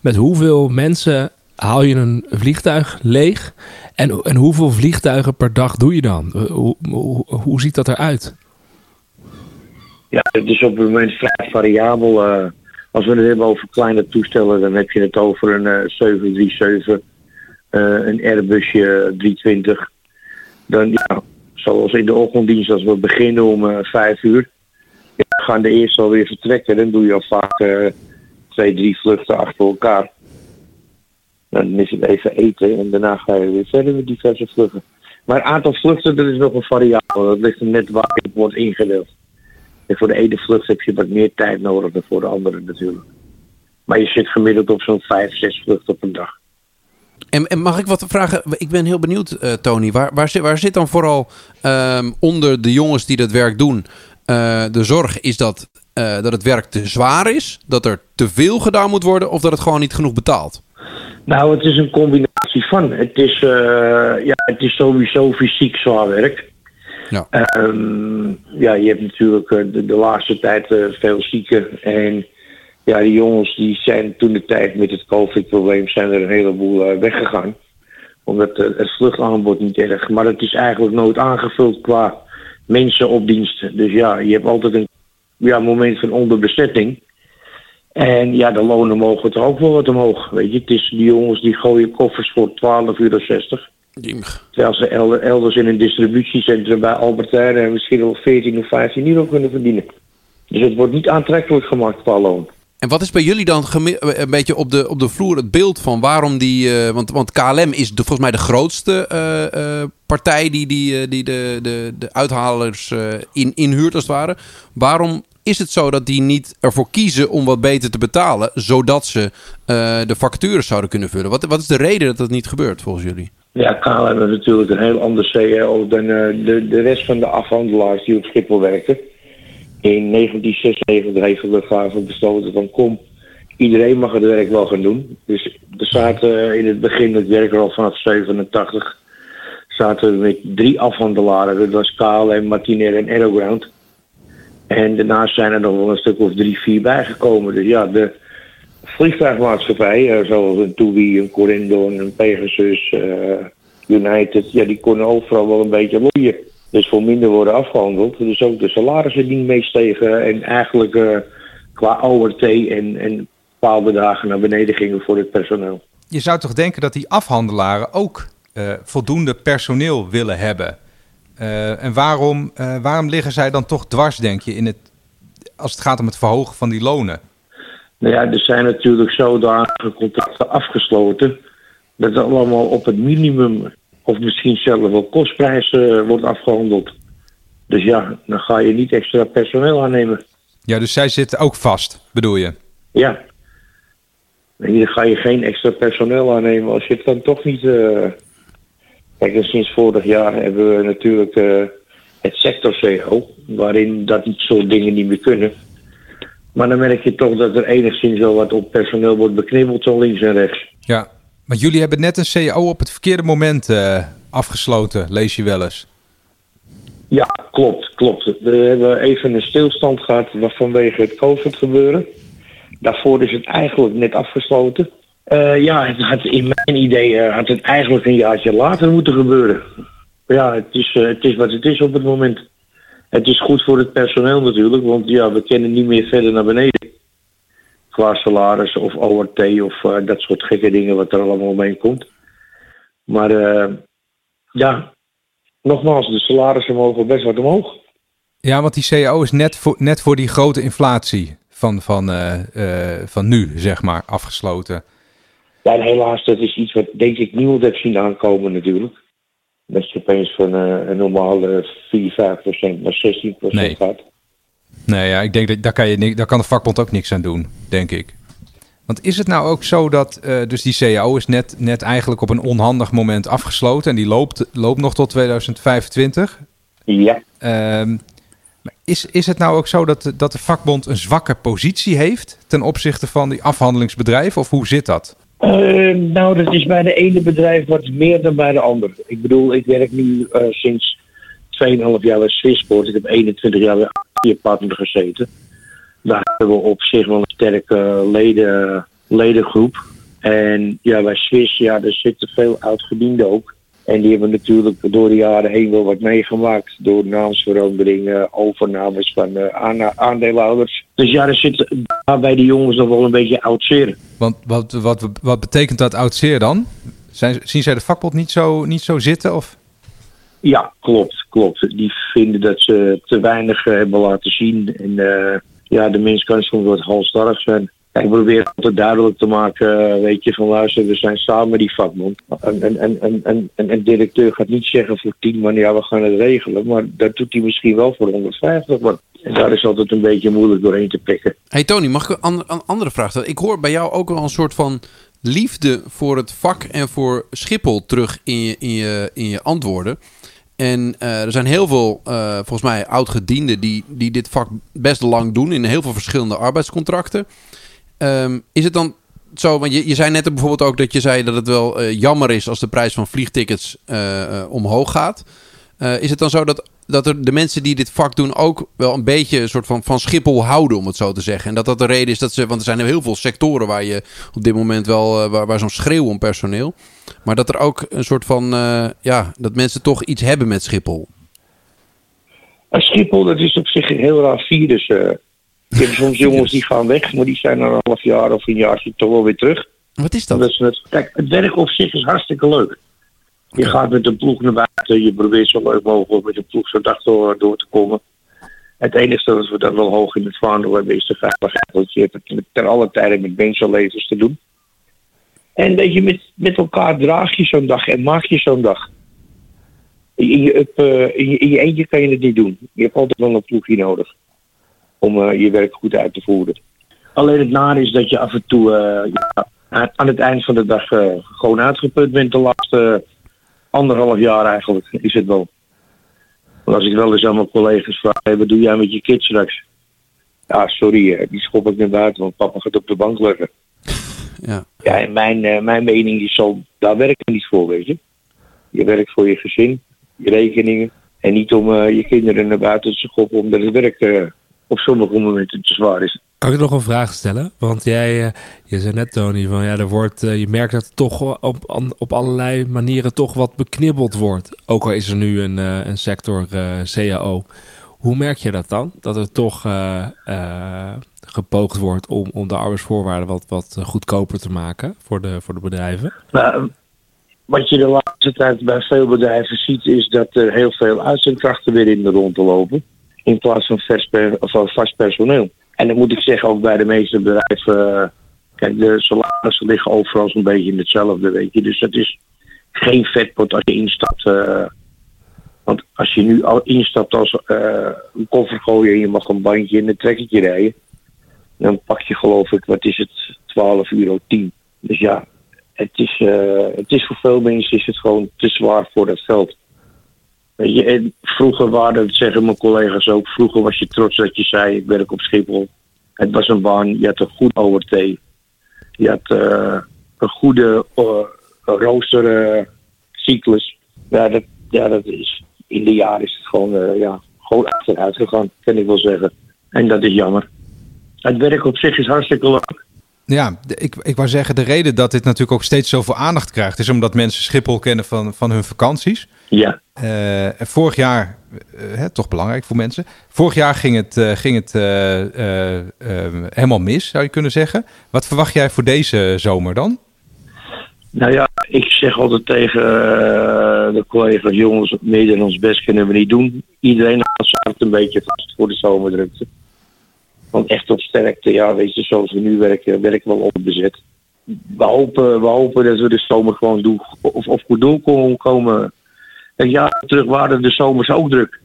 met hoeveel mensen haal je een vliegtuig leeg? En, en hoeveel vliegtuigen per dag doe je dan? Hoe, hoe, hoe ziet dat eruit? Ja, het is op het moment vrij variabel. Uh, als we het hebben over kleine toestellen, dan heb je het over een uh, 737, uh, een Airbusje 320. Dan, ja, zoals in de ochtenddienst, als we beginnen om uh, vijf uur, ja, gaan de eerste alweer vertrekken. Dan doe je al vaak twee, drie vluchten achter elkaar. Dan is het even eten en daarna ga je weer verder met diverse vluchten. Maar het aantal vluchten, dat is nog een variabel. Dat ligt er net waar het wordt ingedeeld. En voor de ene vlucht heb je wat meer tijd nodig dan voor de andere natuurlijk. Maar je zit gemiddeld op zo'n vijf, zes vluchten op een dag. En, en mag ik wat vragen? Ik ben heel benieuwd, uh, Tony. Waar, waar, zit, waar zit dan vooral um, onder de jongens die dat werk doen uh, de zorg? Is dat, uh, dat het werk te zwaar is? Dat er te veel gedaan moet worden? Of dat het gewoon niet genoeg betaalt? Nou, het is een combinatie van. Het is, ja, het is sowieso fysiek zwaar werk. Ja. Um, ja, je hebt natuurlijk de, de laatste tijd uh, veel zieken. En ja, die jongens die zijn toen de tijd met het COVID-probleem zijn er een heleboel uh, weggegaan. Omdat het vluchtaanbod niet erg. Maar het is eigenlijk nooit aangevuld qua mensen op dienst. Dus ja, je hebt altijd een ja, moment van onderbezetting. En ja, de lonen mogen er ook wel wat omhoog. Weet je, het is die jongens die gooien koffers voor 12,60 uur. Terwijl ze elder- elders in een distributiecentrum bij Albert Heijn en misschien wel 14 of 15 euro kunnen verdienen. Dus het wordt niet aantrekkelijk gemaakt qua loon. En wat is bij jullie dan gemi- een beetje op de, op de vloer het beeld van waarom die... eh, want, want KLM is de, volgens mij de grootste eh, eh, partij die, die, eh, die de, de, de uithalers eh, in, inhuurt als het ware. Waarom is het zo dat die niet ervoor kiezen om wat beter te betalen... zodat ze eh, de vacatures zouden kunnen vullen? Wat, wat is de reden dat dat niet gebeurt volgens jullie? Ja, KLM heeft natuurlijk een heel ander CEO dan eh, de, de rest van de afhandelaars die op Schiphol werken. In 1996 heeft de luchthaven besloten van kom, iedereen mag het werk wel gaan doen. Dus er zaten in het begin, het werk er al vanaf 87, zaten we met drie afhandelaren. Dat was KLM, Martinair en Aeroground. En daarnaast zijn er nog wel een stuk of drie, vier bijgekomen. Dus ja, de vliegtuigmaatschappijen, zoals een TUI, een Corendon, een Pegasus, eh, United, ja, die konden overal wel een beetje loeien. Dus voor minder worden afgehandeld. Dus ook de salarissen niet meestegen. En eigenlijk eh, qua ORT en, en paalbedragen naar beneden gingen voor het personeel. Je zou toch denken dat die afhandelaren ook eh, voldoende personeel willen hebben. Eh, en waarom, eh, waarom liggen zij dan toch dwars, denk je, in het, als het gaat om het verhogen van die lonen? Nou ja, er zijn natuurlijk zodanige contracten afgesloten. Dat het allemaal op het minimum of misschien zelfs wel kostprijs eh, wordt afgehandeld. Dus ja, dan ga je niet extra personeel aannemen. Ja, dus zij zitten ook vast, bedoel je? Ja. En hier ga je geen extra personeel aannemen als je het dan toch niet. eh Kijk, en sinds vorig jaar hebben we natuurlijk eh, het sector CO, waarin dat soort dingen niet meer kunnen. Maar dan merk je toch dat er enigszins wel wat op personeel wordt beknibbeld, zo links en rechts. Ja, maar jullie hebben net een CEO op het verkeerde moment eh, afgesloten, lees je wel eens. Ja, klopt, klopt. We hebben even een stilstand gehad vanwege het COVID gebeuren. Daarvoor is het eigenlijk net afgesloten. Eh, ja, het had in mijn idee eh, had het eigenlijk een jaartje later moeten gebeuren. Ja, het is, het is wat het is op het moment. Het is goed voor het personeel natuurlijk, want ja, we kunnen niet meer verder naar beneden. Qua salaris of ORT of eh, dat soort gekke dingen wat er allemaal omheen komt. Maar eh, ja, nogmaals, de salarissen mogen best wat omhoog. Ja, want die CEO is net voor, net voor die grote inflatie van, van, eh, van nu, zeg maar, afgesloten. Ja, en helaas, dat is iets wat denk ik niemand heeft zien aankomen natuurlijk. Dat je opeens van eh, een normale 4, 5 procent naar 16 procent Nee. gaat. Nee, ja, ik denk dat daar kan, je, daar kan de vakbond ook niks aan doen, denk ik. Want is het nou ook zo dat, eh, dus die CAO is net, net eigenlijk op een onhandig moment afgesloten en die loopt, loopt nog tot 2025? Ja, Ehm, maar is, is het nou ook zo dat, de- dat de vakbond een zwakke positie heeft ten opzichte van die afhandelingsbedrijven? Of hoe zit dat? Eh, nou, dat is bij de ene bedrijf wat meer dan bij de andere. Ik bedoel, ik werk nu eh, sinds 2,5 jaar bij Swissport. Ik heb 21 jaar bij partner gezeten. Daar hebben we op zich wel een sterke leden, ledengroep. En ja, bij Swiss, ja, er zitten veel oud-gedienden ook. En die hebben natuurlijk door de jaren heen wel wat meegemaakt. Door naamsveranderingen, overnames van eh, aandeelhouders. Dus ja, er zit daar bij die jongens nog wel een beetje oud zeer. Want wat, wat, wat betekent dat oud zeer dan? Zijn, zien zij de vakbond niet zo, niet zo zitten? Of? Ja, klopt, klopt. Die vinden dat ze te weinig eh, hebben laten zien. En eh, ja, de mens kan soms wat halstarrig zijn. Ik probeer altijd duidelijk te maken, eh, weet je, van luister, we zijn samen die een, een, een, een, een, een directeur gaat niet zeggen voor 10 man, ja, we gaan het regelen. Maar dat doet hij misschien wel voor 150 man. En daar is altijd een beetje moeilijk doorheen te prikken. Hey Tony, mag ik een ander- een andere vraag stellen? Ik hoor bij jou ook wel een soort van liefde voor het vak en voor Schiphol terug in je, in je, in je antwoorden. En eh, er zijn heel veel, eh, volgens mij, oud-gedienden die, die dit vak best lang doen in heel veel verschillende arbeidscontracten. Ehm, is het dan zo, want je, je zei net bijvoorbeeld ook dat je zei dat het wel eh, jammer is als de prijs van vliegtickets eh, omhoog gaat. Eh, is het dan zo dat, dat er de mensen die dit vak doen ook wel een beetje een soort van, van Schiphol houden, om het zo te zeggen? En dat dat de reden is dat ze, want er zijn heel veel sectoren waar je op dit moment wel, waar, zo'n schreeuw om personeel. Maar dat er ook een soort van, ja, dat mensen toch iets hebben met Schiphol. Schiphol, dat is op zich een heel raar virus. Eh. Ik heb soms jongens die gaan weg, maar die zijn na een half jaar of een jaar toch wel weer terug. Wat is dat? Het, kijk, het werk op zich is hartstikke leuk. Je gaat met een ploeg naar buiten. Je probeert zo leuk mogelijk met een ploeg zo'n dag door, door te komen. Het enige dat we dan wel hoog in het vaandel hebben is de veiligheid. Want je hebt het ter alle tijden met mensenlevens te doen. En dat je met, met elkaar draag je zo'n dag en maak je zo'n dag. In je, up, uh, in, je, in je eentje kan je het niet doen. Je hebt altijd wel een ploegje nodig. Om uh, je werk goed uit te voeren. Alleen het nare is dat je af en toe uh, ja, aan het eind van de dag gewoon uitgeput bent. De laatste anderhalf jaar eigenlijk is het wel. Want als ik wel eens aan mijn collega's vraag, hey, wat doe jij met je kids straks? Ja, sorry, die schop ik naar buiten, want papa gaat op de bank liggen. *laughs* Ja, ja en mijn, uh, mijn mening is zo, daar werk je niet voor, weet je. Je werkt voor je gezin, je rekeningen. En niet om uh, je kinderen naar buiten te schoppen omdat het werk uh, op sommige momenten te zwaar is. Kan ik nog een vraag stellen? Want jij, je zei net Tony, van ja, er wordt, je merkt dat er toch op, op allerlei manieren toch wat beknibbeld wordt. Ook al is er nu een, een sector CAO. Hoe merk je dat dan? Dat er toch gepoogd wordt om, om de arbeidsvoorwaarden wat, wat goedkoper te maken voor de, voor de bedrijven? Nou, wat je de laatste tijd bij veel bedrijven ziet, is dat er heel veel uitzendkrachten weer in de rond lopen. In plaats van, vast personeel. En dan moet ik zeggen, ook bij de meeste bedrijven. Uh, kijk, de salarissen liggen overal zo'n beetje in hetzelfde, weet. Dus dat is geen vetpot als je instapt. Uh, want als je nu al instapt als uh, een koffer gooien en je mag een bandje in een trekketje rijden. Dan pak je geloof ik, wat is het, 12 euro 10. Dus ja, het is, het is voor veel mensen is het gewoon te zwaar voor dat geld. Weet je, vroeger waren, dat zeggen mijn collega's ook, vroeger was je trots dat je zei, ik werk op Schiphol. Het was een baan, je had een goed ORT. Je had uh, een goede uh, roostercyclus. ja, dat, ja, dat is, in de jaren is het gewoon, ja, gewoon achteruit gegaan, kan ik wel zeggen. En dat is jammer. Het werk op zich is hartstikke leuk. Ja, ik, ik wou zeggen, de reden dat dit natuurlijk ook steeds zoveel aandacht krijgt, is omdat mensen Schiphol kennen van, van hun vakanties. Ja. Uh, vorig jaar, uh, toch belangrijk voor mensen. Vorig jaar ging het, uh, ging het helemaal mis, zou je kunnen zeggen. Wat verwacht jij voor deze zomer dan? Nou ja, ik zeg altijd tegen de collega's, jongens, meer dan ons best kunnen we niet doen. Iedereen houdt een beetje vast voor de zomerdrukte. Want echt op sterkte, ja, weet je, zoals we nu werken, werken we wel onbezet. We hopen, we hopen dat we de zomer gewoon doen, of, of goed door ja, terug waren de zomers ook druk.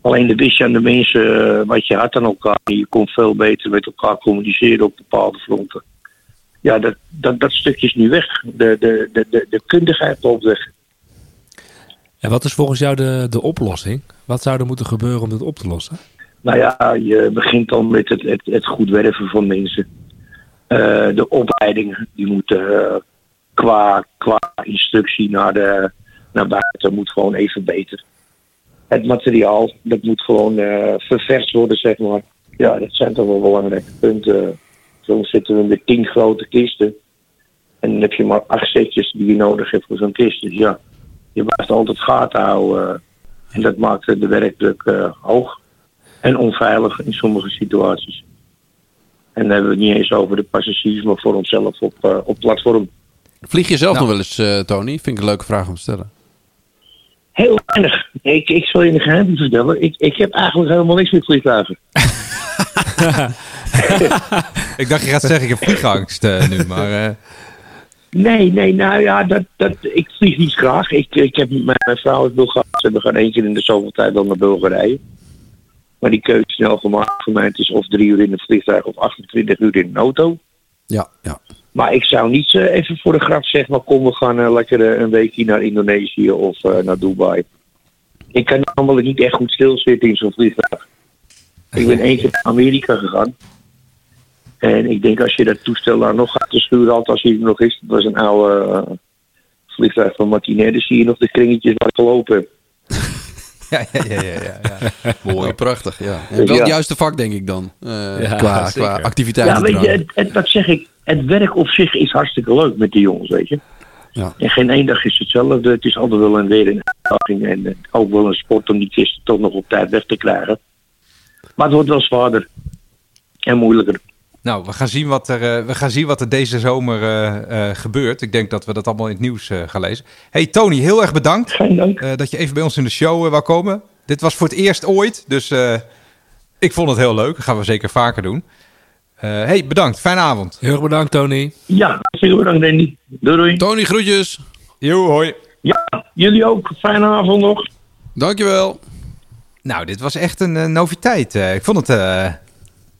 Alleen de wist je aan de mensen wat je had aan elkaar. Je kon veel beter met elkaar communiceren op bepaalde fronten. Ja, dat, dat, dat stukje is nu weg. De, de, de, de, de kundigheid loopt weg. En wat is volgens jou de, de oplossing? Wat zou er moeten gebeuren om dit op te lossen? Nou ja, je begint dan met het, het, het goed werven van mensen. Uh, de opleiding, die moeten uh, qua, qua instructie naar, de, naar buiten, moet gewoon even beter. Het materiaal, dat moet gewoon uh, ververst worden, zeg maar. Ja, dat zijn toch wel belangrijke punten. Soms zitten we met tien grote kisten. En dan heb je maar acht setjes die je nodig hebt voor zo'n kist. Dus ja, je blijft altijd gaten houden. en dat maakt de werkdruk hoog en onveilig in sommige situaties. En dan hebben we het niet eens over de passagiers, maar voor onszelf op, uh, op platform. Vlieg je zelf nou. nog wel eens, uh, Tony? Vind ik een leuke vraag om te stellen. Heel weinig. Ik, ik zal je een geheim vertellen. Ik, ik heb eigenlijk helemaal niks met vliegtuigen. *laughs* ik dacht je gaat zeggen, ik heb vliegangst uh, nu, maar... Nee, nee, nou ja, dat, dat, ik vlieg niet graag. Ik, ik heb met mijn vrouw het Bulgaars en we gaan één keer in de zoveel tijd dan naar Bulgarije. Maar die keuze is snel gemaakt voor mij. Het is of drie uur in het vliegtuig of 28 uur in een auto. Ja, ja. Maar ik zou niet uh, even voor de grap zeggen, maar kom, we gaan uh, lekker uh, een weekje naar Indonesië of naar Dubai. Ik kan namelijk niet echt goed stilzitten in zo'n vliegtuig. Ik ben keer naar Amerika gegaan. En ik denk als je dat toestel daar nog gaat te sturen, altijd als hij er nog is, dat was een oude vliegtuig van Martinez, dan zie je nog de kringetjes waar ik gelopen heb. *laughs* Ja, ja, ja, ja, ja. Mooi, prachtig. Ja. En wel het juiste vak, denk ik dan. Uh, ja, qua, qua activiteiten. Ja, weet je, het, het, dat zeg ik. Het werk op zich is hartstikke leuk met die jongens, weet je. Ja. En geen één dag is hetzelfde. Het is altijd wel een weer een uitdaging. En ook wel een sport om die kisten toch nog op tijd weg te krijgen. Maar het wordt wel zwaarder. En moeilijker. Nou, we gaan zien wat er, eh, we gaan zien wat er deze zomer eh, eh, gebeurt. Ik denk dat we dat allemaal in het nieuws eh, gaan lezen. Hey Tony, heel erg bedankt Geen dank. eh, dat je even bij ons in de show wou komen. Dit was voor het eerst ooit, dus eh, ik vond het heel leuk. Dat gaan we zeker vaker doen. Eh, hey, bedankt. Fijne avond. Heel erg bedankt, Tony. Ja, veel bedankt Danny. Doei doei. Tony, groetjes. Jo, hoi. Ja, jullie ook. Fijne avond nog. Dankjewel. Nou, dit was echt een noviteit. Eh, ik vond het...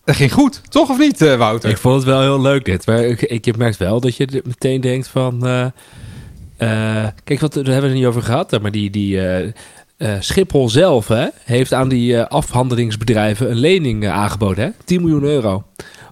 eh het ging goed, toch of niet, eh, Wouter? Ik vond het wel heel leuk dit. Maar ik, ik merk wel dat je meteen denkt van... eh, eh, kijk, wat, daar hebben we het niet over gehad. Maar die, die eh, eh, Schiphol zelf hè, heeft aan die eh, afhandelingsbedrijven een lening eh, aangeboden. Hè? 10 miljoen euro.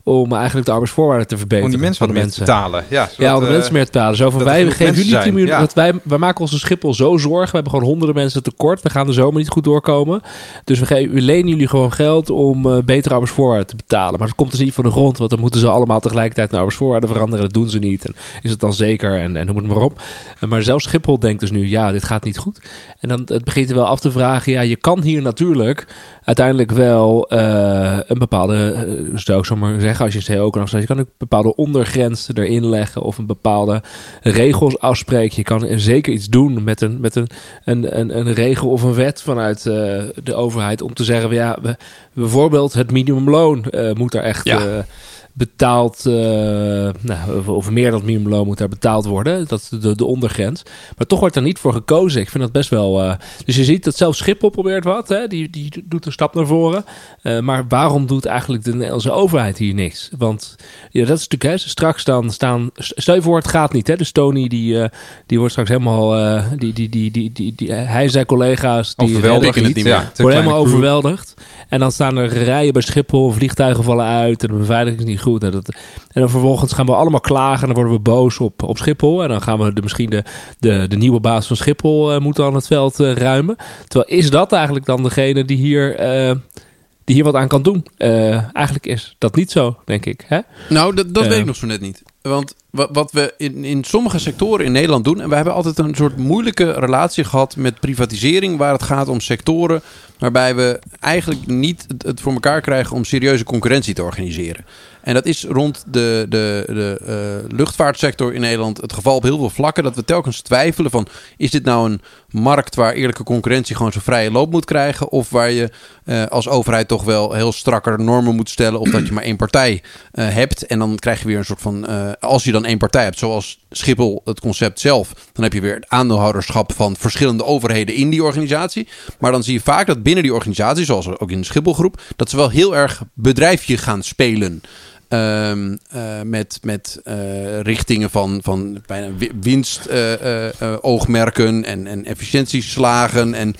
Om eigenlijk de arbeidsvoorwaarden te verbeteren. Om die mensen van wat de meer te betalen. Ja, zodat, Ja, om de eh, mensen meer te betalen. Zo van, dat wij geven mensen jullie 10 miljoen. ja. Want wij, wij maken ons een Schiphol zo zorgen. We hebben gewoon honderden mensen tekort. We gaan de zomer niet goed doorkomen. Dus we, geven, we lenen jullie gewoon geld om eh, betere arbeidsvoorwaarden te betalen. Maar dat komt dus niet van de grond. Want dan moeten ze allemaal tegelijkertijd naar arbeidsvoorwaarden veranderen. Dat doen ze niet. En is het dan zeker? En, en noem het maar op. Maar zelfs Schiphol denkt dus nu, ja, dit gaat niet goed. En dan het begint er wel af te vragen. Ja, je kan hier natuurlijk uiteindelijk wel eh, een bepaalde, uh, zou ik zo maar zeggen, als je het ook nog je kan ook bepaalde ondergrens erin leggen of een bepaalde regels afspreken. Je kan zeker iets doen met een, met een, een, een, een regel of een wet vanuit uh, de overheid om te zeggen, ja, we, bijvoorbeeld het minimumloon moet er echt. Ja. Betaald, uh, nou, of meer dan het minimumloon moet daar betaald worden. Dat is de, de ondergrens. Maar toch wordt er niet voor gekozen. Ik vind dat best wel... Uh, dus je ziet dat zelfs Schiphol probeert wat. Hè? Die, die doet een stap naar voren. Uh, maar waarom doet eigenlijk de Nederlandse overheid hier niks? Want ja, dat is natuurlijk... Hè, straks dan staan... Stel je voor, het gaat niet. Hè? Dus Tony, die, uh, die wordt straks helemaal... Uh, die, die, die, die, die, die, hij en zijn collega's... Die overweldigd het niet meer. Ja, worden helemaal overweldigd. En dan staan er rijen bij Schiphol. Vliegtuigen vallen uit. En de beveiliging is niet goed. En, dat, en dan vervolgens gaan we allemaal klagen. En dan worden we boos op, op Schiphol. En dan gaan we de, misschien de, de, de nieuwe baas van Schiphol uh, moeten aan het veld uh, ruimen. Terwijl is dat eigenlijk dan degene die hier, uh, die hier wat aan kan doen? eigenlijk is dat niet zo, denk ik. Hè? Nou, dat, dat weet ik nog zo net niet. Want wat, we in, in sommige sectoren in Nederland doen... en we hebben altijd een soort moeilijke relatie gehad met privatisering... waar het gaat om sectoren waarbij we eigenlijk niet het voor elkaar krijgen... om serieuze concurrentie te organiseren. En dat is rond de, de, de uh, luchtvaartsector in Nederland het geval op heel veel vlakken. Dat we telkens twijfelen van, is dit nou een markt waar eerlijke concurrentie gewoon zo vrije loop moet krijgen? Of waar je uh, als overheid toch wel heel strakker normen moet stellen? Of dat je maar één partij uh, hebt en dan krijg je weer een soort van, als je dan één partij hebt, zoals Schiphol het concept zelf, dan heb je weer het aandeelhouderschap van verschillende overheden in die organisatie. Maar dan zie je vaak dat binnen die organisatie, zoals ook in de Schipholgroep, dat ze wel heel erg bedrijfje gaan spelen. Um, uh, met met uh, richtingen van, van bijna winstoogmerken uh, en, en efficiëntieslagen en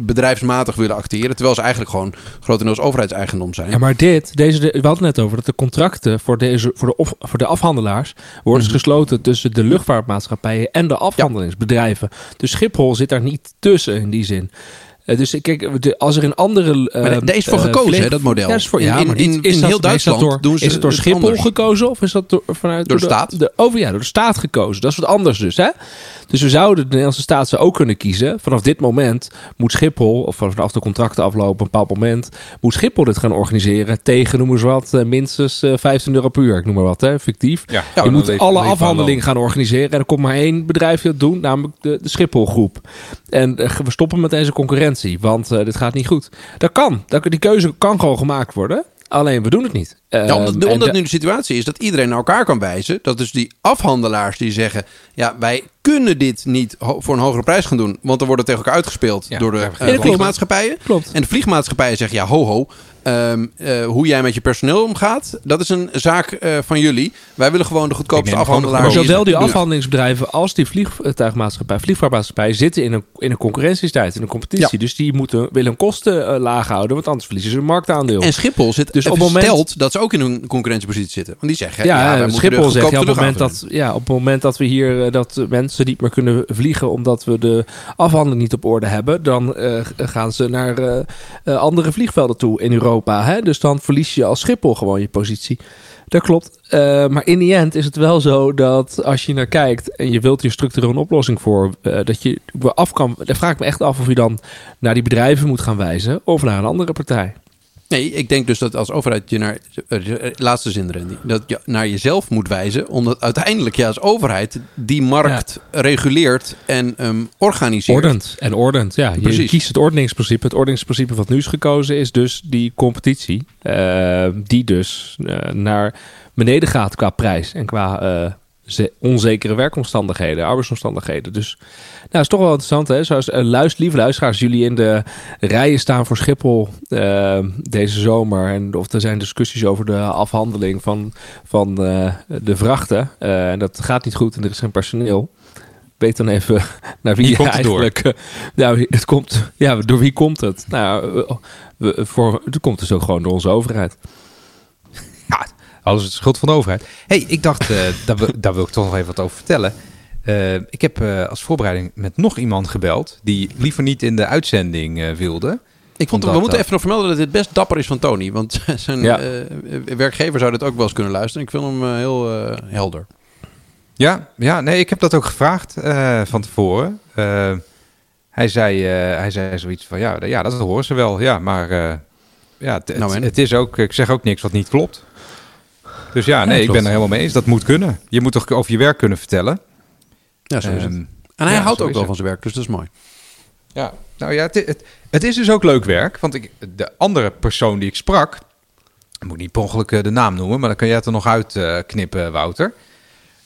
bedrijfsmatig willen acteren. Terwijl ze eigenlijk gewoon grotendeels overheidseigendom zijn. Ja, maar dit, deze, we hadden het net over dat de contracten voor, deze, voor, de, of, voor de afhandelaars worden mm -hmm. gesloten tussen de luchtvaartmaatschappijen en de afhandelingsbedrijven. Dus Schiphol zit daar niet tussen in die zin. Uh, dus kijk, de, als er in andere. Uh, maar daar is voor gekozen, uh, hè, dat model. Ja, is, voor, ja, in, in, in, is in dat, heel Duitsland is dat door, doen ze is het door Schiphol anders. gekozen of is dat door, vanuit door de, de staat? De, over, ja, door de staat gekozen. Dat is wat anders dus, hè? Dus we zouden de Nederlandse staat ze ook kunnen kiezen. Vanaf dit moment moet Schiphol, of vanaf de contracten aflopen, op een bepaald moment, moet Schiphol dit gaan organiseren tegen, noem eens wat, minstens uh, 15 euro per uur. Ik noem maar wat, hè, fictief. Ja, ja, je moet alle afhandelingen gaan organiseren. En er komt maar één bedrijf dat doen, namelijk de, de Schipholgroep. En uh, we stoppen met deze concurrentie, want uh, dit gaat niet goed. Dat kan. Dat, die keuze kan gewoon gemaakt worden. Alleen we doen het niet. Ja, omdat, omdat de, nu de situatie is dat iedereen naar elkaar kan wijzen. Dat dus die afhandelaars die zeggen: ja, wij kunnen dit niet voor een hogere prijs gaan doen. Want er wordt het tegen elkaar uitgespeeld ja, door de uh, vliegmaatschappijen. Klopt. En de vliegmaatschappijen zeggen: ja, ho, ho. Um, uh, hoe jij met je personeel omgaat, dat is een zaak uh, van jullie. Wij willen gewoon de goedkoopste afhandelaar. Maar zowel die afhandelingsbedrijven als die vliegtuigmaatschappij, vliegvaartmaatschappij zitten in een, in een concurrentiestrijd, in een competitie. Ja. Dus die moeten, willen kosten uh, laag houden, want anders verliezen ze een marktaandeel. En Schiphol zit dus op het moment dat ze ook in een concurrentiepositie zitten. Want die zeggen, ja, ja Schiphol zegt ja, op, het moment dat, ja, op het moment dat we hier dat mensen niet meer kunnen vliegen omdat we de afhandeling niet op orde hebben, dan gaan ze naar andere vliegvelden toe in Europa. Europa. Hè? Dus dan verlies je als Schiphol gewoon je positie. Dat klopt. Uh, maar in die end is het wel zo dat als je naar kijkt en je wilt hier structureel een oplossing voor, uh, dat je af kan. Dan vraag ik me echt af of je dan naar die bedrijven moet gaan wijzen of naar een andere partij. Nee, ik denk dus dat als overheid je naar... eh, Laatste zin, Randy. Dat je naar jezelf moet wijzen. Omdat uiteindelijk je als overheid die markt reguleert en ehm, organiseert. Ordend en ordend, ja. Je kiest het ordeningsprincipe. Het ordeningsprincipe wat nu is gekozen is dus die competitie. eh, die dus eh, naar beneden gaat qua prijs en qua eh, onzekere werkomstandigheden, arbeidsomstandigheden. Dus nou, is toch wel interessant, hè? Zoals uh, luister, lieve luisteraars, jullie in de rijen staan voor Schiphol eh, deze zomer. En of er zijn discussies over de afhandeling van, van eh, de vrachten. Eh, en dat gaat niet goed en er is geen personeel. Weet dan even *laughs* naar wie Wie komt door? eigenlijk. eh, nou, het komt. Ja, door wie komt het? Nou, we, voor, het komt dus ook gewoon door onze overheid. Alles is de schuld van de overheid. hey, ik dacht, eh, *laughs* daar, wil, daar wil ik toch nog even wat over vertellen. Eh, ik heb eh, als voorbereiding met nog iemand gebeld... die liever niet in de uitzending wilde. Ik vond, we moeten even nog vermelden dat dit best dapper is van Tony. Want *laughs* zijn Ja. werkgever zou dit ook wel eens kunnen luisteren. Ik vind hem heel helder. Ja, ja, nee, ik heb dat ook gevraagd van tevoren. Hij, zei, hij zei zoiets van, ja, ja, dat horen ze wel. Ja, maar ja, het, Nou, het is ook, ik zeg ook niks wat niet klopt. Dus ja, nee, ik ben er helemaal mee eens. Dat moet kunnen. Je moet toch over je werk kunnen vertellen. Ja, zo is het. Ehm, En hij ja, houdt ook wel van zijn werk, dus dat is mooi. Ja, nou ja, het, het, het is dus ook leuk werk. Want ik, de andere persoon die ik sprak, ik moet niet per ongeluk eh, de naam noemen, maar dan kan jij het er nog uit eh, knippen, Wouter.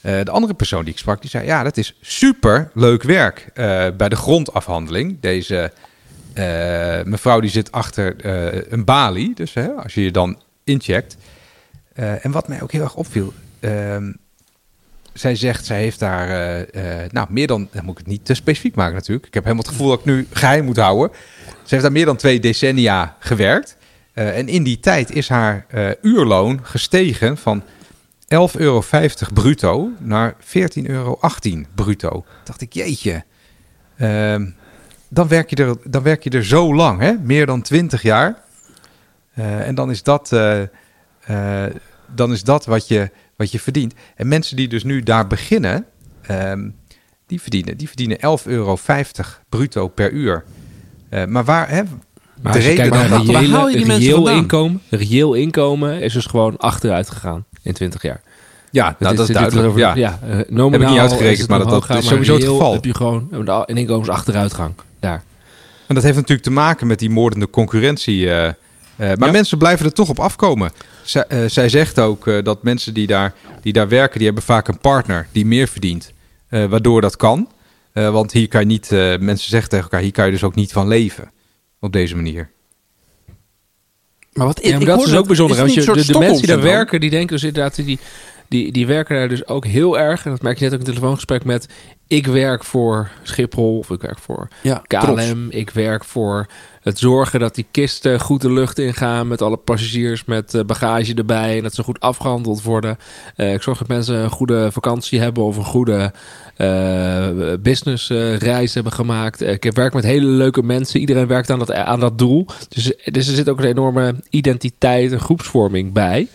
Eh, de andere persoon die ik sprak, die zei: Ja, dat is super leuk werk bij de grondafhandeling. Deze mevrouw die zit achter een balie, dus hè, als je je dan incheckt. Eh, en wat mij ook heel erg opviel. ehm, zij zegt, zij heeft daar, eh, eh, nou, meer dan, dan moet ik het niet te specifiek maken natuurlijk. Ik heb helemaal het gevoel dat ik nu geheim moet houden. Ze heeft daar meer dan twee decennia gewerkt. En in die tijd is haar uurloon gestegen van 11,50 euro bruto naar 14,18 euro bruto. Dacht ik, jeetje. Ehm, dan, werk je er, dan werk je er zo lang, hè? meer dan 20 jaar. En dan is dat, eh, eh, dan is dat wat, je, wat je verdient. En mensen die dus nu daar beginnen, ehm, die, verdienen, die verdienen 11,50 euro bruto per uur. Eh, maar waar, hè, Maar de als je reden kijkt naar dan- waar haal je die mensen reëel inkomen, reëel inkomen is dus gewoon achteruit gegaan in 20 jaar. Ja, nou, dat is dit- dit duidelijk. over- Ja. ja, eh, nominaal niet uitgerekend, is het maar dat- dat is sowieso het geval. heb je gewoon een inkomensachteruitgang daar. En dat heeft natuurlijk te maken met die moordende concurrentie. eh, eh, maar Ja. mensen blijven er toch op afkomen. Zij, eh, zij zegt ook eh, dat mensen die daar, die daar werken, die hebben vaak een partner die meer verdient. eh, waardoor dat kan. Eh, want hier kan je niet, eh, mensen zeggen tegen elkaar, hier kan je dus ook niet van leven. Op deze manier. Maar wat Ja, maar dat is ook bijzonder. Want je, de, de mensen die daar werken. werken, die denken dus inderdaad, die, die, die werken daar dus ook heel erg. En dat merk je net ook in het telefoongesprek met... ik werk voor Schiphol of ik werk voor Ja, KLM. trots. Ik werk voor het zorgen dat die kisten goed de lucht ingaan... met alle passagiers, met eh, bagage erbij... en dat ze goed afgehandeld worden. Eh, ik zorg dat mensen een goede vakantie hebben... of een goede eh businessreis hebben gemaakt. Ik werk met hele leuke mensen. Iedereen werkt aan dat, aan dat doel. Dus, dus er zit ook een enorme identiteit en groepsvorming bij...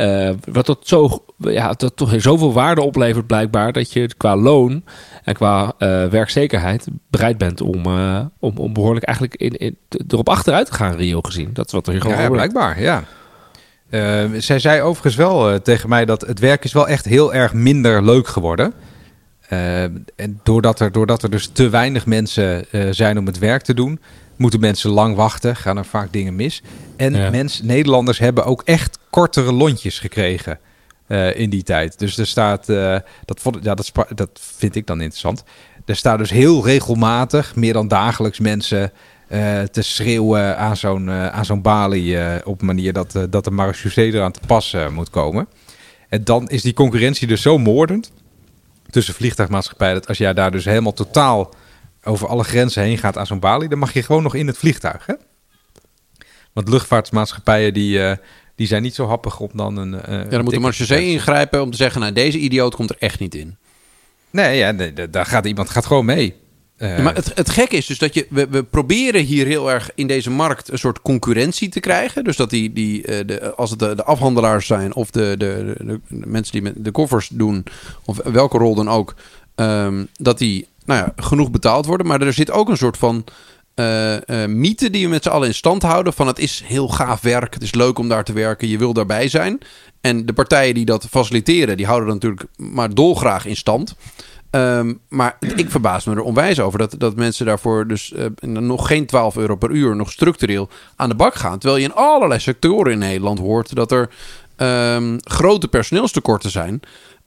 Eh, wat dat zo, ja, dat toch zoveel waarde oplevert blijkbaar dat je qua loon en qua eh, werkzekerheid bereid bent om, eh, om, om behoorlijk eigenlijk in, in, erop achteruit te gaan, reëel gezien. Dat is wat er hier gewoon Ja, ja, blijkbaar, ja. Zij zei overigens wel tegen mij dat het werk is wel echt heel erg minder leuk geworden. En doordat er, doordat er dus te weinig mensen zijn om het werk te doen, moeten mensen lang wachten, gaan er vaak dingen mis. En Ja. mensen, Nederlanders hebben ook echt kortere lontjes gekregen eh, in die tijd. Dus er staat, eh, dat, vond, ja, dat, dat vind ik dan interessant. Er staan dus heel regelmatig, meer dan dagelijks mensen eh, te schreeuwen aan zo'n aan zo'n balie op een manier dat, dat de marechaussee eraan te pas moet komen. En dan is die concurrentie dus zo moordend tussen vliegtuigmaatschappijen dat als jij daar dus helemaal totaal over alle grenzen heen gaat aan zo'n balie, dan mag je gewoon nog in het vliegtuig. Hè? Want luchtvaartmaatschappijen die, eh, die zijn niet zo happig om dan een. eh, Ja, dan moet de te- ingrijpen om te zeggen... nou, deze idioot komt er echt niet in. Nee, ja, nee, daar gaat iemand gaat gewoon mee. Eh, Ja, maar het, het gekke is dus dat je, we, we proberen hier heel erg in deze markt een soort concurrentie te krijgen. Dus dat die, die de, als het de, de afhandelaars zijn of de, de, de, de mensen die met de koffers doen, of welke rol dan ook, ehm, dat die nou ja, genoeg betaald worden. Maar er zit ook een soort van eh, mythe die we met z'n allen in stand houden. Van het is heel gaaf werk, het is leuk om daar te werken, je wil daarbij zijn. En de partijen die dat faciliteren, die houden dat natuurlijk maar dolgraag in stand. Ehm, maar ik verbaas me er onwijs over dat, dat mensen daarvoor dus eh, nog geen 12 euro per uur, nog structureel aan de bak gaan. Terwijl je in allerlei sectoren in Nederland hoort dat er ehm, grote personeelstekorten zijn.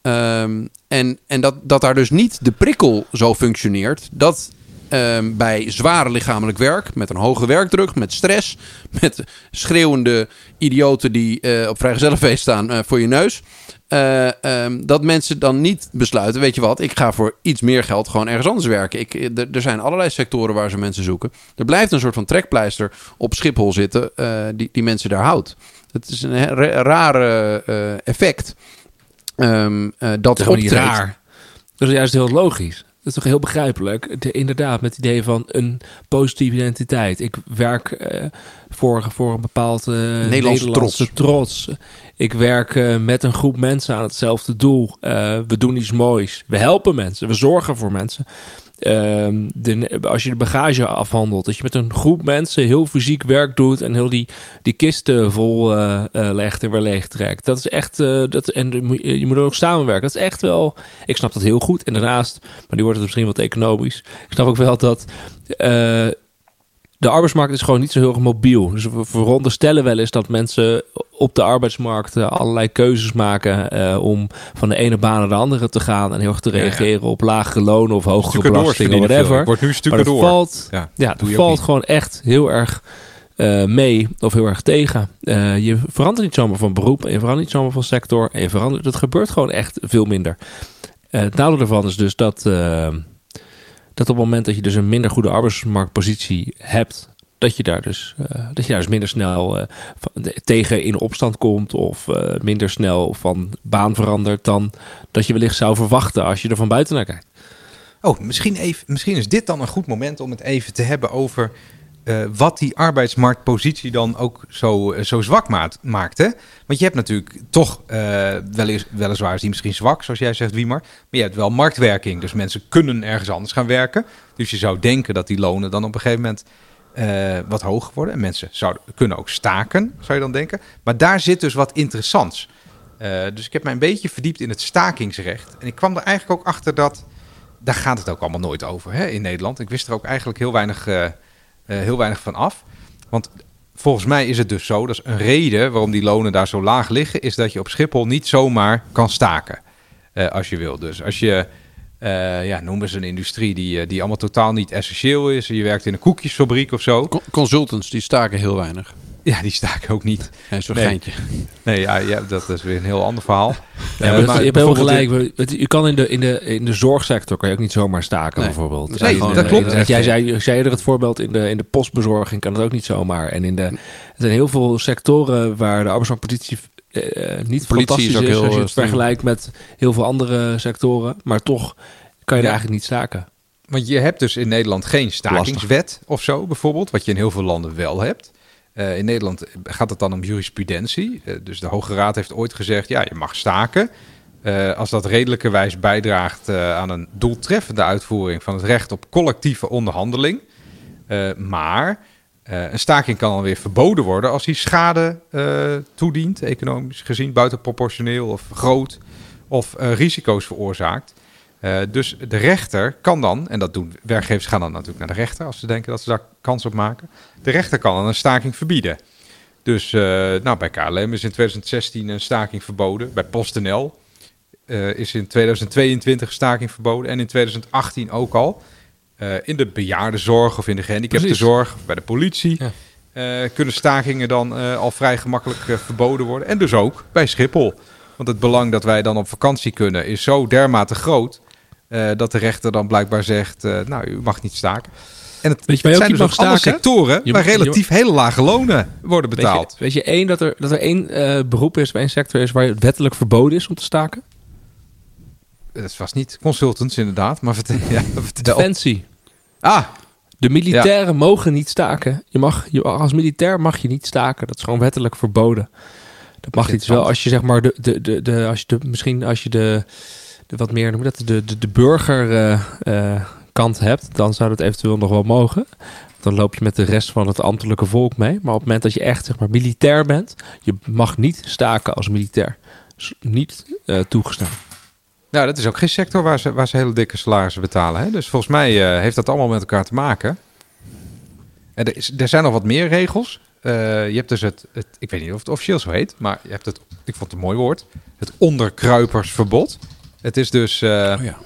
Ehm, en en dat, dat daar dus niet de prikkel zo functioneert dat ehm, bij zware lichamelijk werk, met een hoge werkdruk, met stress, *laughs* met schreeuwende idioten die eh, op vrijgezellenfeest staan eh, voor je neus. eh, ehm, dat mensen dan niet besluiten, weet je wat, ik ga voor iets meer geld gewoon ergens anders werken. Ik, er- zijn allerlei sectoren waar ze mensen zoeken. Er blijft een soort van trekpleister op Schiphol zitten die, die mensen daar houdt. Het is een rare effect. Eh, dat Dat is raar. Dat is juist heel logisch. Dat is toch heel begrijpelijk. De, inderdaad, met het idee van een positieve identiteit. Ik werk eh, voor, voor een bepaald eh, Nederlandse, trots. trots. Ik werk met een groep mensen aan hetzelfde doel. We doen iets moois. We helpen mensen. We zorgen voor mensen. Ehm, als je de bagage afhandelt, dat je met een groep mensen heel fysiek werk doet en heel die, die kisten vol eh, eh, legt en weer leeg trekt. Dat is echt, eh, dat, en je moet ook samenwerken. Dat is echt wel, ik snap dat heel goed. En daarnaast, maar nu wordt het misschien wat economisch. Ik snap ook wel dat de arbeidsmarkt is gewoon niet zo heel erg mobiel. Dus we veronderstellen wel eens dat mensen op de arbeidsmarkt eh, allerlei keuzes maken eh, om van de ene baan naar de andere te gaan en heel erg te Ja, ja. reageren op lagere lonen of hogere Stukken belastingen, veel. whatever. Ik word nu Maar stukken dat door. valt, Ja, ja, dat valt gewoon echt heel erg eh, mee of heel erg tegen. Je verandert niet zomaar van beroep en je verandert niet zomaar van sector. En je verandert, dat gebeurt gewoon echt veel minder. Het nadeel daarvan is dus dat, dat op het moment dat je dus een minder goede arbeidsmarktpositie hebt, dat je daar dus, eh, dat je daar dus minder snel eh, tegen in opstand komt of eh, minder snel van baan verandert dan dat je wellicht zou verwachten als je er van buiten naar kijkt. Oh, misschien, even, misschien is dit dan een goed moment om het even te hebben over eh, wat die arbeidsmarktpositie dan ook zo, eh, zo zwak maakt, maakt. Hè? Want je hebt natuurlijk toch eh, wel eens, weliswaar is die misschien zwak, zoals jij zegt, Wiemar. Maar je hebt wel marktwerking. Dus mensen kunnen ergens anders gaan werken. Dus je zou denken dat die lonen dan op een gegeven moment eh, wat hoger worden. En mensen zouden, kunnen ook staken, zou je dan denken. Maar daar zit dus wat interessants. Eh, dus ik heb mij een beetje verdiept in het stakingsrecht. En ik kwam er eigenlijk ook achter dat daar gaat het ook allemaal nooit over hè, in Nederland. Ik wist er ook eigenlijk heel weinig, eh, eh, heel weinig van af. Want volgens mij is het dus zo, dat is een reden waarom die lonen daar zo laag liggen, is dat je op Schiphol niet zomaar kan staken eh, als je wil. Dus als je, eh, ja, noem eens een industrie die, eh, die allemaal totaal niet essentieel is. Je werkt in een koekjesfabriek of zo. Co- Consultants die staken heel weinig. *laughs* Ja, die staken ook niet. Ja, Zo'n Nee. geintje. Nee, ja, ja, dat is weer een heel ander verhaal. Ja, Eh, maar maar je hebt gelijk. Het- Je kan in de, in, de, in de zorgsector kan je ook niet zomaar staken, Nee. bijvoorbeeld. Nee, In dat klopt. in de- jij zei, zei er het voorbeeld in de, in de postbezorging kan het ook niet zomaar. En in de, er zijn heel veel sectoren waar de arbeidsmarktpolitie eh, niet Politie fantastisch is is, ook heel, als je eh, het vergelijkt met heel veel andere sectoren. Maar toch kan je Ja. er eigenlijk niet staken. Want je hebt dus in Nederland geen stakingswet of zo, bijvoorbeeld, wat je in heel veel landen wel hebt. Eh, in Nederland gaat het dan om jurisprudentie. Eh, dus de Hoge Raad heeft ooit gezegd, ja, je mag staken. eh, als dat redelijkerwijs bijdraagt aan een doeltreffende uitvoering van het recht op collectieve onderhandeling. Maar een staking kan dan weer verboden worden als hij schade toedient, economisch gezien, buitenproportioneel of groot, of risico's veroorzaakt. Eh, dus de rechter kan dan, en dat doen werkgevers gaan dan natuurlijk naar de rechter als ze denken dat ze daar kans op maken. De rechter kan dan een staking verbieden. Dus eh, nou, bij KLM is in 2016 een staking verboden. Bij PostNL eh, is in 2022 staking verboden. En in 2018 ook al. In de bejaardenzorg of in de gehandicaptenzorg, bij de politie. Ja. kunnen stakingen dan al vrij gemakkelijk verboden worden. En dus ook bij Schiphol. Want het belang dat wij dan op vakantie kunnen is zo dermate groot. Eh, dat de rechter dan blijkbaar zegt: eh, Nou, u mag niet staken. En het, Weet je het zijn dus staken? sectoren Je waar mag- je- relatief hele lage lonen worden Weet betaald. je, weet je één, dat er, dat er één eh, beroep is, bij één sector is waar het wettelijk verboden is om te staken? Het was niet consultants inderdaad, maar vertel. *laughs* Ja, vertel. Defensie. Ah, De militairen mogen niet staken. Je mag, je, als militair mag je niet staken. Dat is gewoon wettelijk verboden. Dat mag niet. Wel als je zeg maar de, de, de, de als je de, misschien als je de wat meer noem dat de, de, de burger eh, eh, hebt, dan zou dat eventueel nog wel mogen. dan loop je met de rest van het ambtelijke volk mee. Maar op het moment dat je echt zeg maar, militair bent, je mag niet staken als militair. Is niet eh, toegestaan. Nou, dat is ook geen sector waar ze, waar ze hele dikke salarissen betalen. Hè? Dus volgens mij heeft dat allemaal met elkaar te maken. En er, er zijn nog wat meer regels. Je hebt dus het, het, ik weet niet of het officieel zo heet, maar je hebt het, ik vond het een mooi woord, het onderkruipersverbod. Het is dus, eh, Oh ja.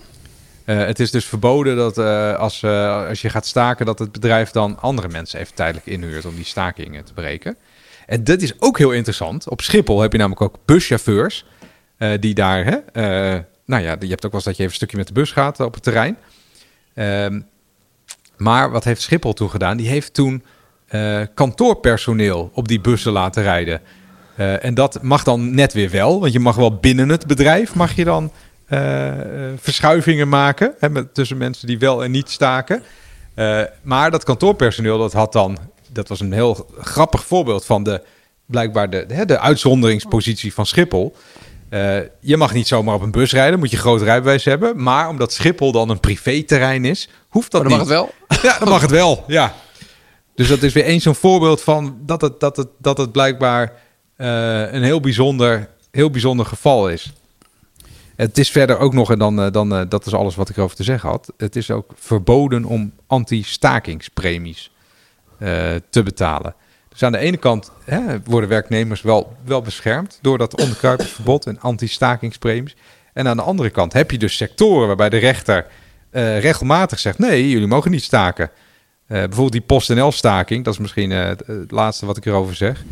eh, het is dus verboden dat eh, als, als je gaat staken, dat het bedrijf dan andere mensen even tijdelijk inhuurt om die stakingen te breken. En dat is ook heel interessant. Op Schiphol heb je namelijk ook buschauffeurs die daar, hè, nou ja, je hebt ook wel eens dat je even een stukje met de bus gaat op het terrein. Ehm, maar wat heeft Schiphol toen gedaan? Die heeft toen kantoorpersoneel op die bussen laten rijden. En dat mag dan net weer wel, want je mag wel binnen het bedrijf mag je dan verschuivingen maken hè, met, tussen mensen die wel en niet staken. Eh, maar dat kantoorpersoneel dat had dan, dat was een heel grappig voorbeeld van de blijkbaar de, hè, de uitzonderingspositie van Schiphol. Eh, je mag niet zomaar op een bus rijden, moet je groot rijbewijs hebben. Maar omdat Schiphol dan een privéterrein is, hoeft dat Maar dan mag het wel. *laughs* Ja, dan mag het wel, ja. Dus dat is weer eens zo'n voorbeeld van dat het, dat het, dat het blijkbaar eh, een heel bijzonder, heel bijzonder geval is. Het is verder ook nog, en dan, eh, dan, eh, dat is alles wat ik erover te zeggen had. Het is ook verboden om anti-stakingspremies eh, te betalen. Dus aan de ene kant hè, worden werknemers wel, wel beschermd door dat onderkruipersverbod en anti-stakingspremies. En aan de andere kant heb je dus sectoren waarbij de rechter regelmatig zegt: nee, jullie mogen niet staken. Bijvoorbeeld die PostNL-staking, dat is misschien het, het laatste wat ik erover zeg.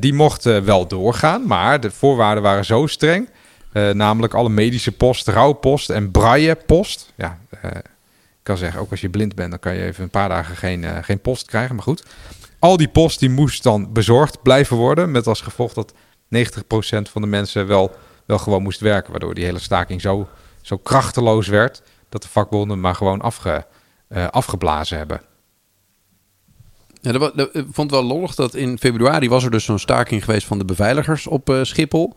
Die mocht wel doorgaan, maar de voorwaarden waren zo streng. Eh, namelijk alle medische post, rouwpost en braille-post. Ja, eh, ik kan zeggen, ook als je blind bent, dan kan je even een paar dagen geen, eh, geen post krijgen. Maar goed, al die post die moest dan bezorgd blijven worden. Met als gevolg dat 90% van de mensen wel, wel gewoon moest werken. Waardoor die hele staking zo, zo krachteloos werd dat de vakbonden maar gewoon afge, afgeblazen hebben. Ja, dat, ik vond het wel lollig dat in februari was er dus zo'n staking geweest van de beveiligers op Schiphol.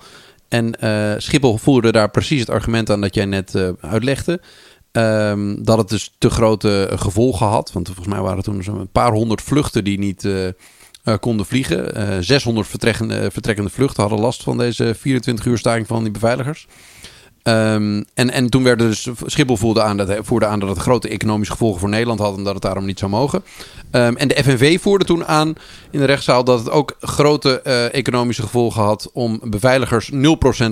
En eh, Schiphol voerde daar precies het argument aan dat jij net eh, uitlegde. Ehm, dat het dus te grote eh, gevolgen had. Want volgens mij waren er toen zo'n paar honderd vluchten die niet konden vliegen. Eh 600 vertrekkende, vertrekkende vluchten hadden last van deze 24 uur staking van die beveiligers. Ehm, en, en toen werden dus Schiphol voerde aan, dat, voerde aan dat het grote economische gevolgen voor Nederland had en dat het daarom niet zou mogen. Ehm, en de FNV voerde toen aan in de rechtszaal dat het ook grote eh, economische gevolgen had om beveiligers 0%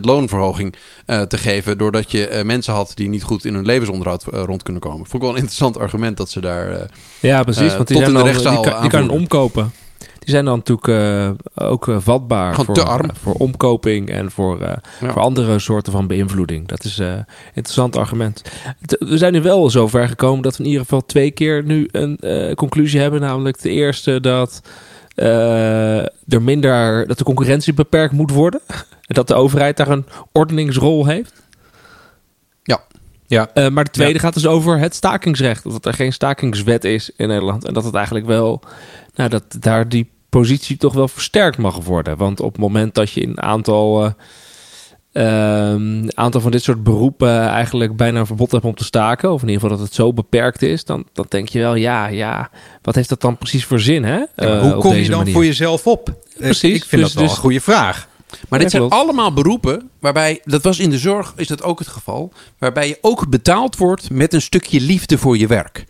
loonverhoging eh, te geven. Doordat je eh, mensen had die niet goed in hun levensonderhoud rond kunnen komen. Vond ik wel een interessant argument dat ze daar. Ja, precies. Want die, tot in de die, rechtszaal kan, die kan omkopen. Die zijn dan natuurlijk eh, ook eh, vatbaar Gewoon voor, eh, voor omkoping en voor, Ja. voor andere soorten van beïnvloeding. Dat is een interessant argument. We zijn nu wel zover gekomen dat we in ieder geval twee keer nu een conclusie hebben. Namelijk de eerste dat er minder, dat de concurrentie beperkt moet worden. En *laughs* dat de overheid daar een ordeningsrol heeft. Ja. Ja. Maar de tweede gaat dus over het stakingsrecht. Dat er geen stakingswet is in Nederland. En dat het eigenlijk wel, nou, dat daar die positie toch wel versterkt mag worden. Want op het moment dat je in een aantal, eh, ehm, aantal van dit soort beroepen eigenlijk bijna een verbod hebt om te staken, of in ieder geval dat het zo beperkt is, dan, dan denk je wel, ja, ja, wat heeft dat dan precies voor zin, hè? Ja, Eh, hoe kom je dan manier? voor jezelf op? Eh, Precies, Ik vind dus- dat wel dus- een goede vraag. Maar dit zijn allemaal beroepen waarbij, dat was in de zorg, is dat ook het geval, waarbij je ook betaald wordt met een stukje liefde voor je werk.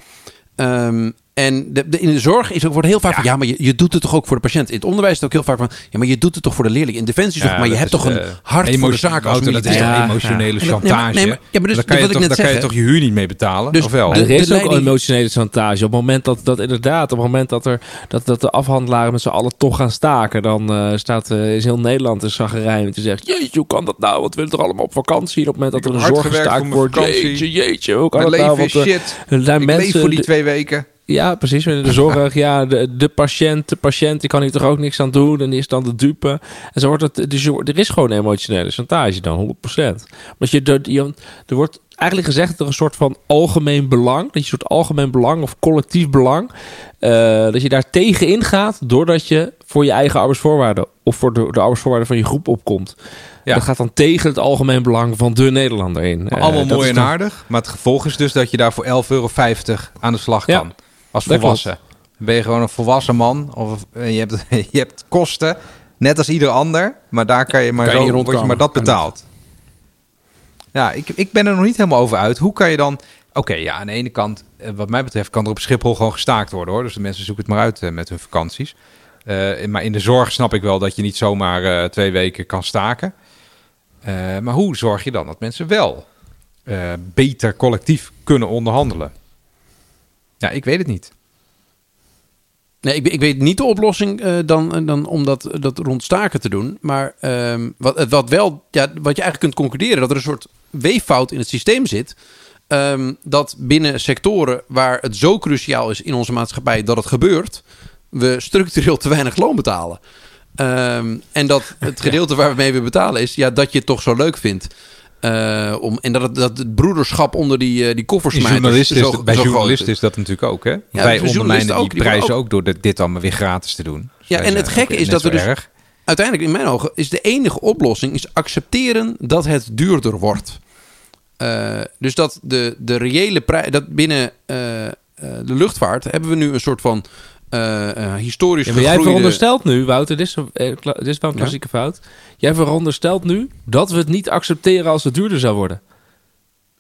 Ehm, en de, de- in de zorg is, wordt heel vaak van, ja, maar je, je doet het toch ook voor de patiënt. In het onderwijs is het ook heel vaak van, ja, maar je doet het toch voor de leerling. In defensie Ja, maar je hebt toch een eh, hart voor de zaak als Wouter, dat is militair. Ja, toch emotionele ja. Nee, chantage. maar- nee, maar- ja, maar dus- daar kan, je toch, net daar kan je toch huur niet mee betalen? Dus of wel? de- er is ook al emotionele chantage. Op het moment dat, dat inderdaad, op het moment dat, er, dat, dat de afhandelaren met z'n allen toch gaan staken, dan eh, staat eh, is heel Nederland een zagerijn. Want je zegt, jeetje, hoe kan dat nou? Want we willen toch allemaal op vakantie? En op het moment dat er een zorg gestaakt wordt, jeetje, jeetje, hoe kan dat nou? leven is Want, shit. zijn mensen, leef voor die twee weken. Ja, precies. De zorg, *laughs* ja, de, de patiënt, de patiënt, die kan hier toch ook niks aan doen. En die is dan de dupe. En zo wordt het, dus er is gewoon emotionele chantage dan, 100%. Want je, er, je, er wordt eigenlijk gezegd dat er een soort van algemeen belang, dat je een soort algemeen belang of collectief belang, eh, dat je daar tegen ingaat doordat je voor je eigen arbeidsvoorwaarden of voor de, de arbeidsvoorwaarden van je groep opkomt. Ja. Dat gaat dan tegen het algemeen belang van de Nederlander in. Maar Eh, allemaal dat mooi en dan- aardig. Maar het gevolg is dus dat je daar voor 11,50 euro aan de slag Ja, kan. Als dat volwassen. Ben je gewoon een volwassen man of eh, je hebt, *laughs* je hebt kosten, net als ieder ander, maar daar kan je maar, Kan je zo, niet word je rondkomen. maar dat betaald. Ja, ik, ik ben er nog niet helemaal over uit. Hoe kan je dan... Oké, ja, aan de ene kant, eh, wat mij betreft, kan er op Schiphol gewoon gestaakt worden, hoor. Dus de mensen zoeken het maar uit eh, met hun vakanties. Maar in de zorg snap ik wel dat je niet zomaar twee weken kan staken. Maar hoe zorg je dan dat mensen wel beter collectief kunnen onderhandelen? Ja, ik weet het niet. Nee, ik, ik weet niet de oplossing eh, dan, dan om dat, dat rond staken te doen. Maar ehm, wat, wat, wel, ja, wat je eigenlijk kunt concluderen, dat er een soort weeffout in het systeem zit. ehm, dat binnen sectoren waar het zo cruciaal is in onze maatschappij dat het gebeurt, we structureel te weinig loon betalen. Ehm, en dat het *laughs* gedeelte waar we mee willen betalen is ja, dat je het toch zo leuk vindt. Eh, om, en dat het, dat het broederschap onder die, eh, die koffers journalisten zo, is, bij zo journalisten is dat natuurlijk ook, hè? Wij ondermijnen die ook, die prijzen ook- ook door dit, dit allemaal weer gratis te doen. Dus Ja, en het gekke is dat we dus- erg. uiteindelijk, in mijn ogen, is de enige oplossing is accepteren dat het duurder wordt. Eh, dus dat de, de reële prijs, dat binnen de luchtvaart hebben we nu een soort van eh, eh, historisch Ja, maar jij veronderstelt nu, Wouter, dit is, een- eh, dit is wel een Ja. klassieke fout. Jij veronderstelt nu dat we het niet accepteren als het duurder zou worden.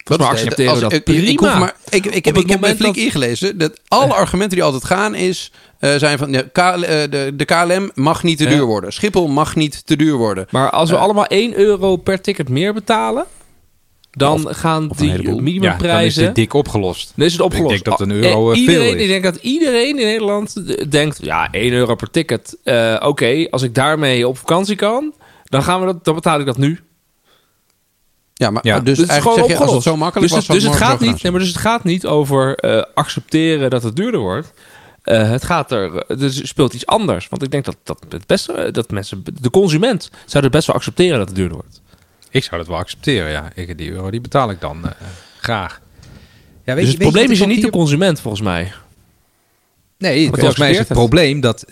Wat maar accepteren Als- dat ik, prima. Ik, hoef maar, ik, ik, heb, ik heb moment flink dat- ingelezen. Dat alle argumenten die altijd gaan is, zijn van... De, KL, de, de KLM mag niet te Ja. duur worden. Schiphol mag niet te duur worden. Maar als we allemaal 1 euro per ticket meer betalen, dan gaan of die heleboel. Ja, dan is minimumprijzen... dit dik opgelost. Dan is het opgelost. Ik denk dat een Eh, euro, eh, iedereen, veel is. Ik denk dat iedereen in Nederland denkt... ja, 1 euro per ticket. eh, Oké, als ik daarmee op vakantie kan... dan, gaan we dat, dan betaal ik dat nu. Ja, maar Ja. dus, Dus eigenlijk gewoon zeg je, als het zo makkelijk dus was... het, dus, het gaat niet, nee, maar dus het gaat niet over eh, accepteren dat het duurder wordt. Eh, het gaat er, dus speelt iets anders. Want ik denk dat, dat, het beste, dat mensen, de consument, zou het best wel accepteren dat het duurder wordt. Ik zou dat wel accepteren, ja. Ik, die euro die betaal ik dan eh, graag. Ja, weet dus je- het weet probleem is er niet de consument, volgens mij. Nee, Want volgens mij is het probleem dat,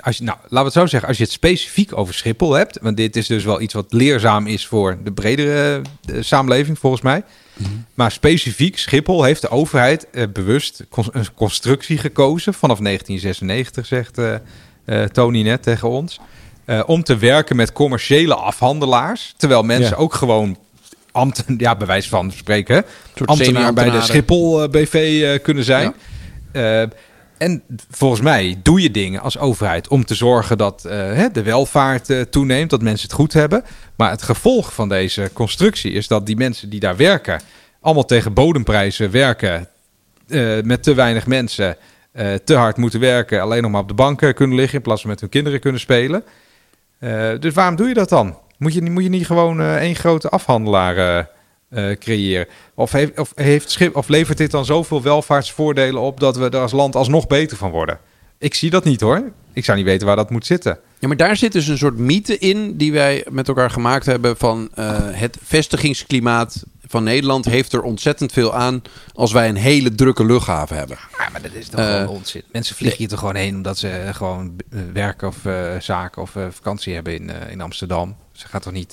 als, nou, laten we het zo zeggen, als je het specifiek over Schiphol hebt, want dit is dus wel iets wat leerzaam is voor de bredere eh, samenleving, volgens mij. Mhm. Maar specifiek Schiphol heeft de overheid eh, bewust een constructie gekozen vanaf 1996, zegt eh, eh, Tony net tegen ons, eh, om te werken met commerciële afhandelaars, terwijl mensen Ja. ook gewoon ambten, ja, bij wijze van spreken, ambtenaar bij de. Schiphol eh, BV eh, kunnen zijn. En volgens mij doe je dingen als overheid om te zorgen dat de welvaart toeneemt, dat mensen het goed hebben. Maar het gevolg van deze constructie is dat die mensen die daar werken, allemaal tegen bodemprijzen werken, met te weinig mensen, te hard moeten werken, alleen nog maar op de banken kunnen liggen in plaats van met hun kinderen kunnen spelen. Eh, dus waarom doe je dat dan? Moet je, je niet gewoon eh, één grote afhandelaar eh, creëren? Of, heeft, of, heeft Schip, of levert dit dan zoveel welvaartsvoordelen op dat we er als land alsnog beter van worden? Ik zie dat niet hoor. Ik zou niet weten waar dat moet zitten. Ja, maar daar zit dus een soort mythe in die wij met elkaar gemaakt hebben van het vestigingsklimaat van Nederland heeft er ontzettend veel aan als wij een hele drukke luchthaven hebben. Ja, maar dat is toch Eh, gewoon onzin. Mensen vliegen hier toch gewoon heen omdat ze eh, gewoon eh, werken of eh, zaken of vakantie hebben in, in Amsterdam. Ze gaat toch niet.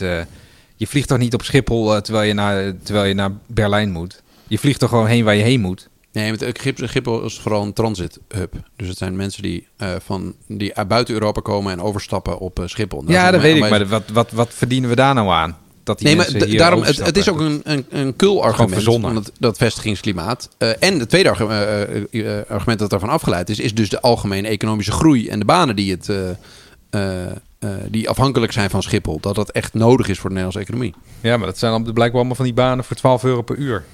je vliegt toch niet op Schiphol terwijl, je naar, terwijl je naar Berlijn moet. Je vliegt toch gewoon heen waar je heen moet. Nee, met Schip- Schiphol is vooral een transit hub. Dus het zijn mensen die, van, die uit buiten Europa komen en overstappen op Schiphol. ja, dat weet ik. Maar wat, wat, wat verdienen we daar nou aan? Dat die Nee, maar hier daarom, het, het is ook een, een, een kul argument van het, dat vestigingsklimaat. Eh, en het tweede argu- eh, eh, argument dat daarvan afgeleid is, is dus de algemene economische groei en de banen die, het, die afhankelijk zijn van Schiphol. Dat dat echt nodig is voor de Nederlandse economie. Ja, maar dat zijn dan blijkbaar allemaal van die banen voor 12 euro per uur.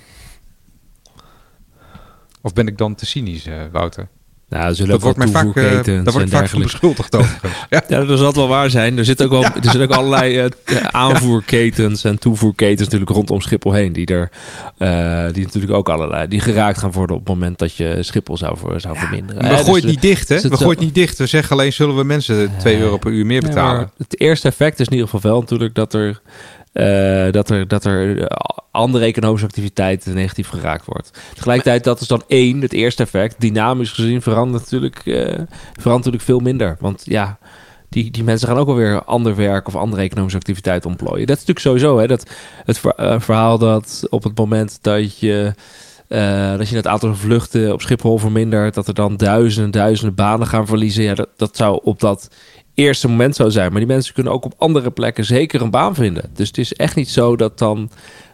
Of ben ik dan te cynisch, Wouter? Nou, er zullen Dat ook wel wordt mij vaak, eh, toevoerketens daar word en ik vaak van beschuldigd over. *laughs* ja. Ja, dat zal het wel waar zijn. Er zitten ook, wel, er zitten ook allerlei eh, *laughs* aanvoerketens en toevoerketens natuurlijk rondom Schiphol heen. Die, er, eh, die natuurlijk ook allerlei, die geraakt gaan worden op het moment dat je Schiphol zou, voor, zou verminderen. We Eh, gooien dus, het niet dicht, hè? dus We gooien het niet dicht. We zeggen alleen, zullen we mensen 2 euro per uur meer betalen? het eerste effect is in ieder geval wel natuurlijk dat er, eh, dat er, dat er eh, andere economische activiteit negatief geraakt wordt. Tegelijkertijd, dat is dan één, het eerste effect. Dynamisch gezien verandert natuurlijk, eh, verandert natuurlijk veel minder. Want ja, die, die mensen gaan ook wel weer ander werk of andere economische activiteit ontplooien. Dat is natuurlijk sowieso hè, dat het ver- verhaal dat op het moment dat je dat je het aantal vluchten op Schiphol vermindert, dat er dan duizenden, duizenden banen gaan verliezen. Ja, dat, dat zou op dat eerste moment zo zijn. Maar die mensen kunnen ook op andere plekken zeker een baan vinden. Dus het is echt niet zo dat dan...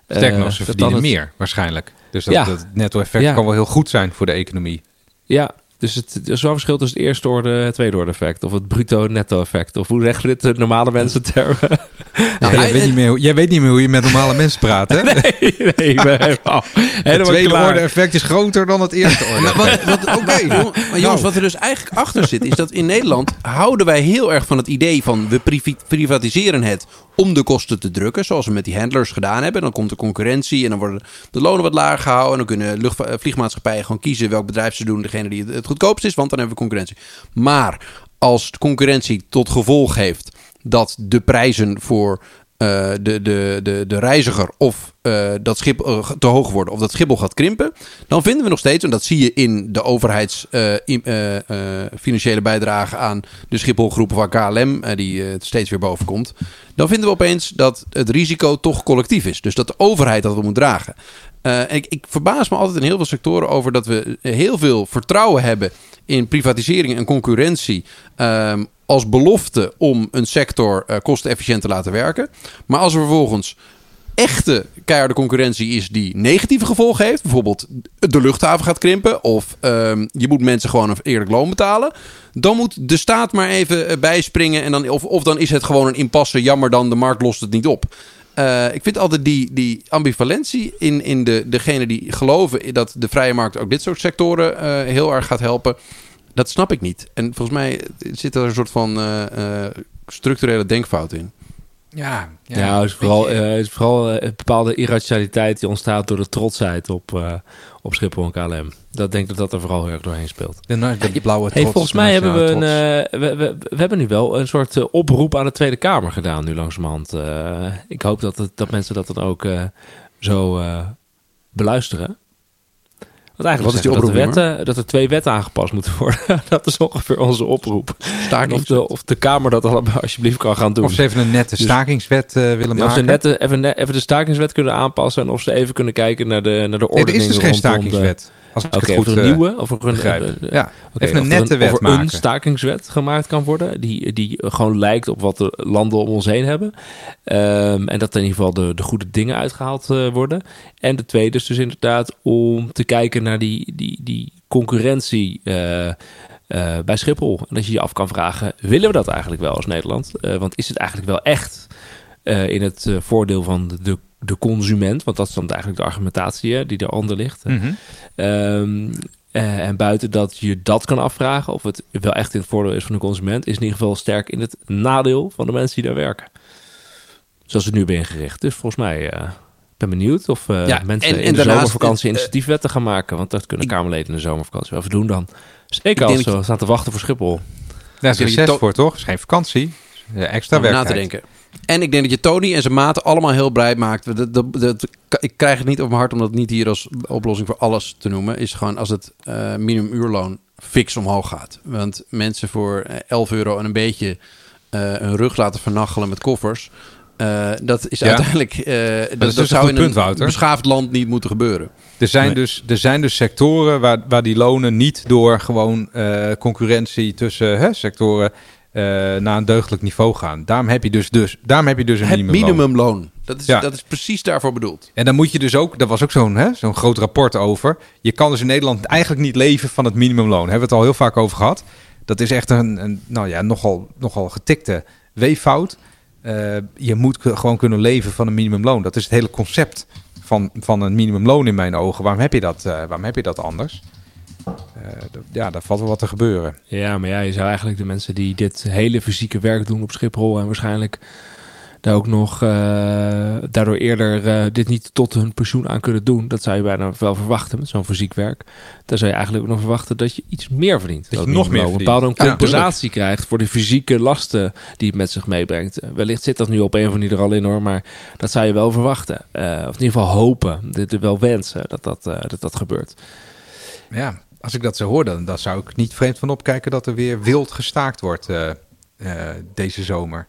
eh, Sterker nog, ze verdienen het- meer waarschijnlijk. Dus dat, Ja. dat netto-effect Ja. kan wel heel goed zijn voor de economie. Ja, dus het, er is wel een verschil tussen het eerste orde en het tweede orde effect. Of het bruto netto effect. Of hoe zeggen we dit normale mensen termen? Nou, jij, weet niet meer, hoe- jij weet niet meer hoe je met normale mensen praat, hè? *laughs* nee, nee, ik ben *laughs* helemaal, het tweede klaar. orde effect is groter dan het eerste orde. Nou, wat, wat, Oké, jong- maar jongens, Nou. wat er dus eigenlijk achter zit, is dat in Nederland houden wij heel erg van het idee van we privi- privatiseren het om de kosten te drukken, zoals we met die handlers gedaan hebben. Dan komt er concurrentie en dan worden de lonen wat lager gehouden. En dan kunnen lucht, vliegmaatschappijen gewoon kiezen welk bedrijf ze doen, degene die het, het goedkoopst is, want dan hebben we concurrentie. Maar als de concurrentie tot gevolg heeft dat de prijzen voor eh, de, de, de, de reiziger of eh, dat schip eh, te hoog worden of dat Schiphol gaat krimpen, dan vinden we nog steeds, en dat zie je in de overheids bijdrage aan de Schipholgroep of aan KLM, die steeds weer boven komt, dan vinden we opeens dat het risico toch collectief is. Dus dat de overheid dat moet dragen. Eh, ik, ik verbaas me altijd in heel veel sectoren over dat we heel veel vertrouwen hebben in privatisering en concurrentie. ehm, als belofte om een sector eh, kostenefficiënt te laten werken. Maar als er vervolgens echte keiharde concurrentie is die negatieve gevolgen heeft. Bijvoorbeeld de luchthaven gaat krimpen. Of ehm, je moet mensen gewoon een eerlijk loon betalen. Dan moet de staat maar even eh, bijspringen. En dan, of, of dan is het gewoon een impasse. Jammer dan, de markt lost het niet op. Eh, ik vind altijd die, die ambivalentie in, in de, degene die geloven dat de vrije markt ook dit soort sectoren eh, heel erg gaat helpen. Dat snap ik niet. En volgens mij zit er een soort van eh, eh, structurele denkfout in. Ja, Ja, het is vooral, het is vooral een bepaalde irrationaliteit die ontstaat door de trotsheid op, eh, op Schiphol en KLM. Dat denk ik dat dat er vooral heel erg doorheen speelt. de, de blauwe Hey, trots, volgens mij hebben we een. eh, we, we, we hebben nu wel een soort eh, oproep aan de Tweede Kamer gedaan, nu langzamerhand. Eh ik hoop dat, het, dat mensen dat dan ook eh, zo eh, beluisteren. Want eigenlijk Wat is die dat, oproep, de wetten, dat er twee wetten aangepast moeten worden. *laughs* dat is ongeveer onze oproep. Of de, of de Kamer dat allemaal alsjeblieft kan gaan doen. Of ze even een nette Dus- stakingswet willen Ja, of ze maken. net eh, even, even de stakingswet kunnen aanpassen. En of ze even kunnen kijken naar de, naar de nee, er ordening is dus geen de- stakingswet. Als ik het of goed er een eh, nieuwe? Of er een, ja, even een nette wet een stakingswet gemaakt kan worden. Die, die gewoon lijkt op wat de landen om ons heen hebben. Ehm, en dat in ieder geval de, de goede dingen uitgehaald eh, worden. En de tweede is dus inderdaad om te kijken naar die, die, die concurrentie eh, bij Schiphol. En dat je je af kan vragen, willen we dat eigenlijk wel als Nederland? Want is het eigenlijk wel echt in het voordeel van de, de, de consument? Want dat is dan eigenlijk de argumentatie hè, die eronder ligt. Mhm. Ehm, eh, en buiten dat je dat kan afvragen, of het wel echt in het voordeel is van de consument, is in ieder geval sterk in het nadeel van de mensen die daar werken. Zoals het nu ben ingericht. Dus volgens mij eh, ben benieuwd of eh, Ja, mensen en- in de zomervakantie eh, initiatiefwetten gaan maken. Want dat kunnen ik- Kamerleden in de zomervakantie wel even doen dan. Zeker Ik als ze staan te wachten voor Schiphol. Daar is je voor, toch? is geen vakantie. Extra om na werk. te denken. En ik denk dat je Tony en zijn maten allemaal heel blij maakt. Dat, dat, dat- ik krijg het niet op mijn hart om dat niet hier als oplossing voor alles te noemen. Is gewoon als het eh minimumuurloon fix omhoog gaat. Want mensen voor eh, 11 euro en een beetje eh een rug laten vernachelen met koffers. eh, dat is Ja. uiteindelijk. eh, dat, dus zou in punt, een Wouter. beschaafd land niet moeten gebeuren. Er zijn, Nee. dus, er zijn dus sectoren waar, waar die lonen niet door gewoon eh, concurrentie tussen hè, sectoren eh, naar een deugdelijk niveau gaan. Daarom heb je dus, dus, daarom heb je dus een Het minimumloon. minimumloon. Dat is, Ja. dat is precies daarvoor bedoeld. En dan moet je dus ook, daar was ook zo'n hè, zo'n groot rapport over. Je kan dus in Nederland eigenlijk niet leven van het minimumloon. Daar hebben we het al heel vaak over gehad. Dat is echt een, een nou ja, nogal, nogal getikte weeffout. Eh, je moet gewoon kunnen leven van een minimumloon. Dat is het hele concept van, van een minimumloon in mijn ogen. Waarom heb je dat, eh, waarom heb je dat anders? Eh, ja, daar valt wel wat te gebeuren. Ja, maar ja, je zou eigenlijk de mensen die dit hele fysieke werk doen op Schiphol en waarschijnlijk daar ook nog eh, daardoor eerder eh, dit niet tot hun pensioen aan kunnen doen. Dat zou je bijna wel verwachten met zo'n fysiek werk. Dan zou je eigenlijk ook nog verwachten dat je iets meer verdient. je Dat nog meer Een bepaalde Ja, compensatie krijgt voor de fysieke lasten die het met zich meebrengt. Wellicht zit dat nu op een of andere manier er al in hoor, maar dat zou je wel verwachten. Of in ieder geval hopen, dit wel wensen dat dat, dat, dat gebeurt. Ja, als ik dat zo hoor, dan, dan zou ik niet vreemd van opkijken dat er weer wild gestaakt wordt eh, eh, deze zomer.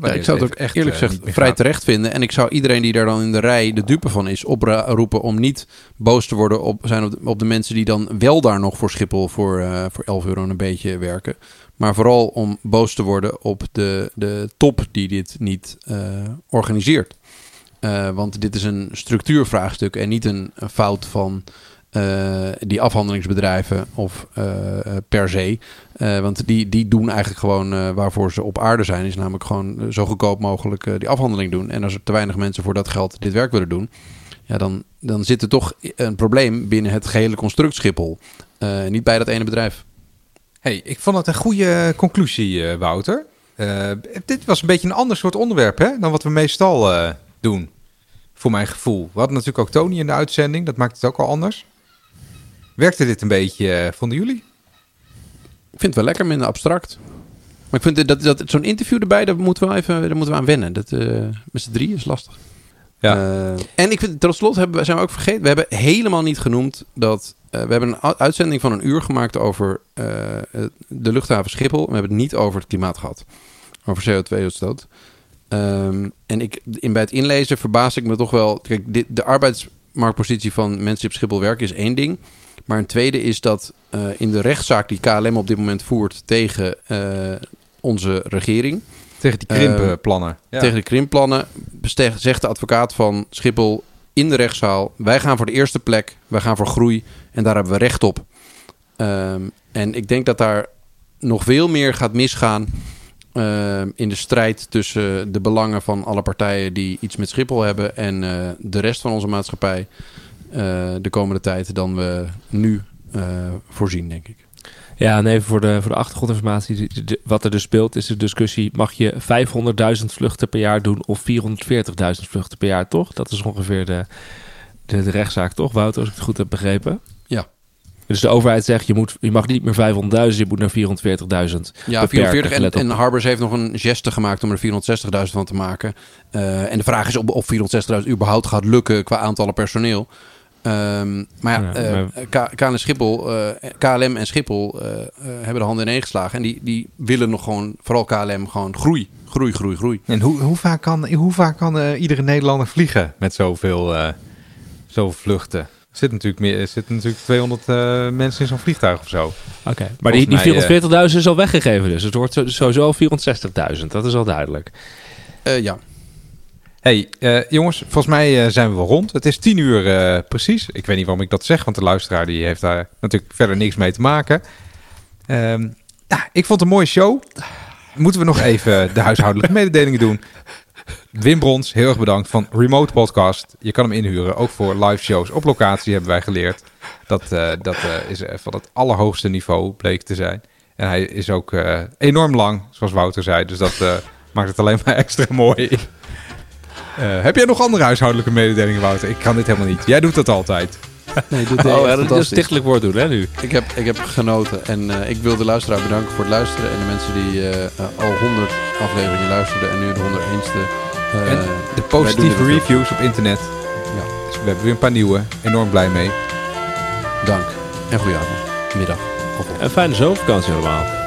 Ja, ik zou het ook echt eerlijk gezegd vrij terecht vinden. En ik zou iedereen die daar dan in de rij de dupe van is oproepen om niet boos te worden op, zijn op, de, op de mensen die dan wel daar nog voor Schiphol voor, uh, voor 11 euro een beetje werken. Maar vooral om boos te worden op de, de top die dit niet uh, organiseert. Want dit is een structuurvraagstuk en niet een, een fout van uh, die afhandelingsbedrijven of uh, per se. want die, die doen eigenlijk gewoon waarvoor ze op aarde zijn. Is namelijk gewoon zo goedkoop mogelijk die afhandeling doen. En als er te weinig mensen voor dat geld dit werk willen doen. Ja, dan, dan zit er toch een probleem binnen het gehele construct Schiphol. niet bij dat ene bedrijf. Hey, ik vond het een goede conclusie, Wouter. dit was een beetje een ander soort onderwerp hè, dan wat we meestal doen. Voor mijn gevoel. We hadden natuurlijk ook Tony in de uitzending. Dat maakt het ook al anders. Werkte dit een beetje, uh, vonden jullie? Ik vind het wel lekker, minder abstract. Maar ik vind dat, dat, zo'n interview erbij, daar moeten we even daar moeten we aan wennen. Dat, uh, met z'n drie is lastig. Ja. Uh, en ik vind, tot slot hebben, zijn we ook vergeten, we hebben helemaal niet genoemd dat... we hebben een uitzending van een uur gemaakt over de luchthaven Schiphol. We hebben het niet over het klimaat gehad. Over CO2-uitstoot. Um, en ik, in, bij het inlezen verbaas ik me toch wel... Kijk, dit, de arbeidsmarktpositie van mensen die op Schiphol werken is één ding... Maar een tweede is dat uh, in de rechtszaak die KLM op dit moment voert tegen uh, onze regering. Tegen die krimpplannen. Ja. Tegen de krimpplannen zegt de advocaat van Schiphol in de rechtszaal: wij gaan voor de eerste plek, wij gaan voor groei en daar hebben we recht op. Um, en ik denk dat daar nog veel meer gaat misgaan uh, in de strijd tussen de belangen van alle partijen die iets met Schiphol hebben en uh, de rest van onze maatschappij. Uh, de komende tijd dan we nu uh, voorzien, denk ik. Ja, en even voor de, voor de achtergrondinformatie. Wat er dus speelt is de discussie... mag je 500.000 vluchten per jaar doen of 440.000 vluchten per jaar, toch? Dat is ongeveer de, de, de rechtszaak, toch, Wouter? Als ik het goed heb begrepen. Ja. Dus de overheid zegt, je, moet, je mag niet meer 500.000, je moet naar 440.000. Ja, 44 en, en Harbers heeft nog een geste gemaakt om er 460.000 van te maken. Uh, en de vraag is of, of 460.000 überhaupt gaat lukken qua aantallen personeel. Um, maar ja, ja uh, KLM, Schiphol, uh, KLM en Schiphol uh, hebben de handen ineen geslagen. En die, die willen nog gewoon, vooral KLM, gewoon groei. Groei, groei, groei. En hoe, hoe vaak kan, hoe vaak kan iedere Nederlander vliegen met zoveel, zoveel vluchten? Er zit natuurlijk, meer, zit natuurlijk 200 mensen in zo'n vliegtuig of zo. Oké, okay. maar die, die 440.000 is al weggegeven dus. Het wordt sowieso 460.000, dat is al duidelijk. ja. Hey, uh, jongens, volgens mij uh, zijn we wel rond. Het is tien uur uh, precies. Ik weet niet waarom ik dat zeg, want de luisteraar die heeft daar natuurlijk verder niks mee te maken. Um, ja, ik vond het een mooie show. Moeten we nog even de huishoudelijke *laughs* mededelingen doen. Wim Brons, heel erg bedankt van Remote Podcast. Je kan hem inhuren, ook voor live shows op locatie hebben wij geleerd. Dat, dat is van het allerhoogste niveau bleek te zijn. En hij is ook enorm lang, zoals Wouter zei. Dus dat maakt het alleen maar *laughs* extra mooi. Uh, heb jij nog andere huishoudelijke mededelingen, Wouter? Ik kan dit helemaal niet. Jij doet dat altijd. Nee, doet oh, ja, dat is stichtelijk woord doen, hè, nu? Ik heb, ik heb genoten en uh, ik wil de luisteraar bedanken voor het luisteren. En de mensen die uh, al 100 afleveringen luisterden en nu de 101ste. en de positieve reviews op internet. Ja. Dus we hebben weer een paar nieuwe. Enorm blij mee. Dank. En goeie avond, middag. Of, of. En fijne zomervakantie allemaal.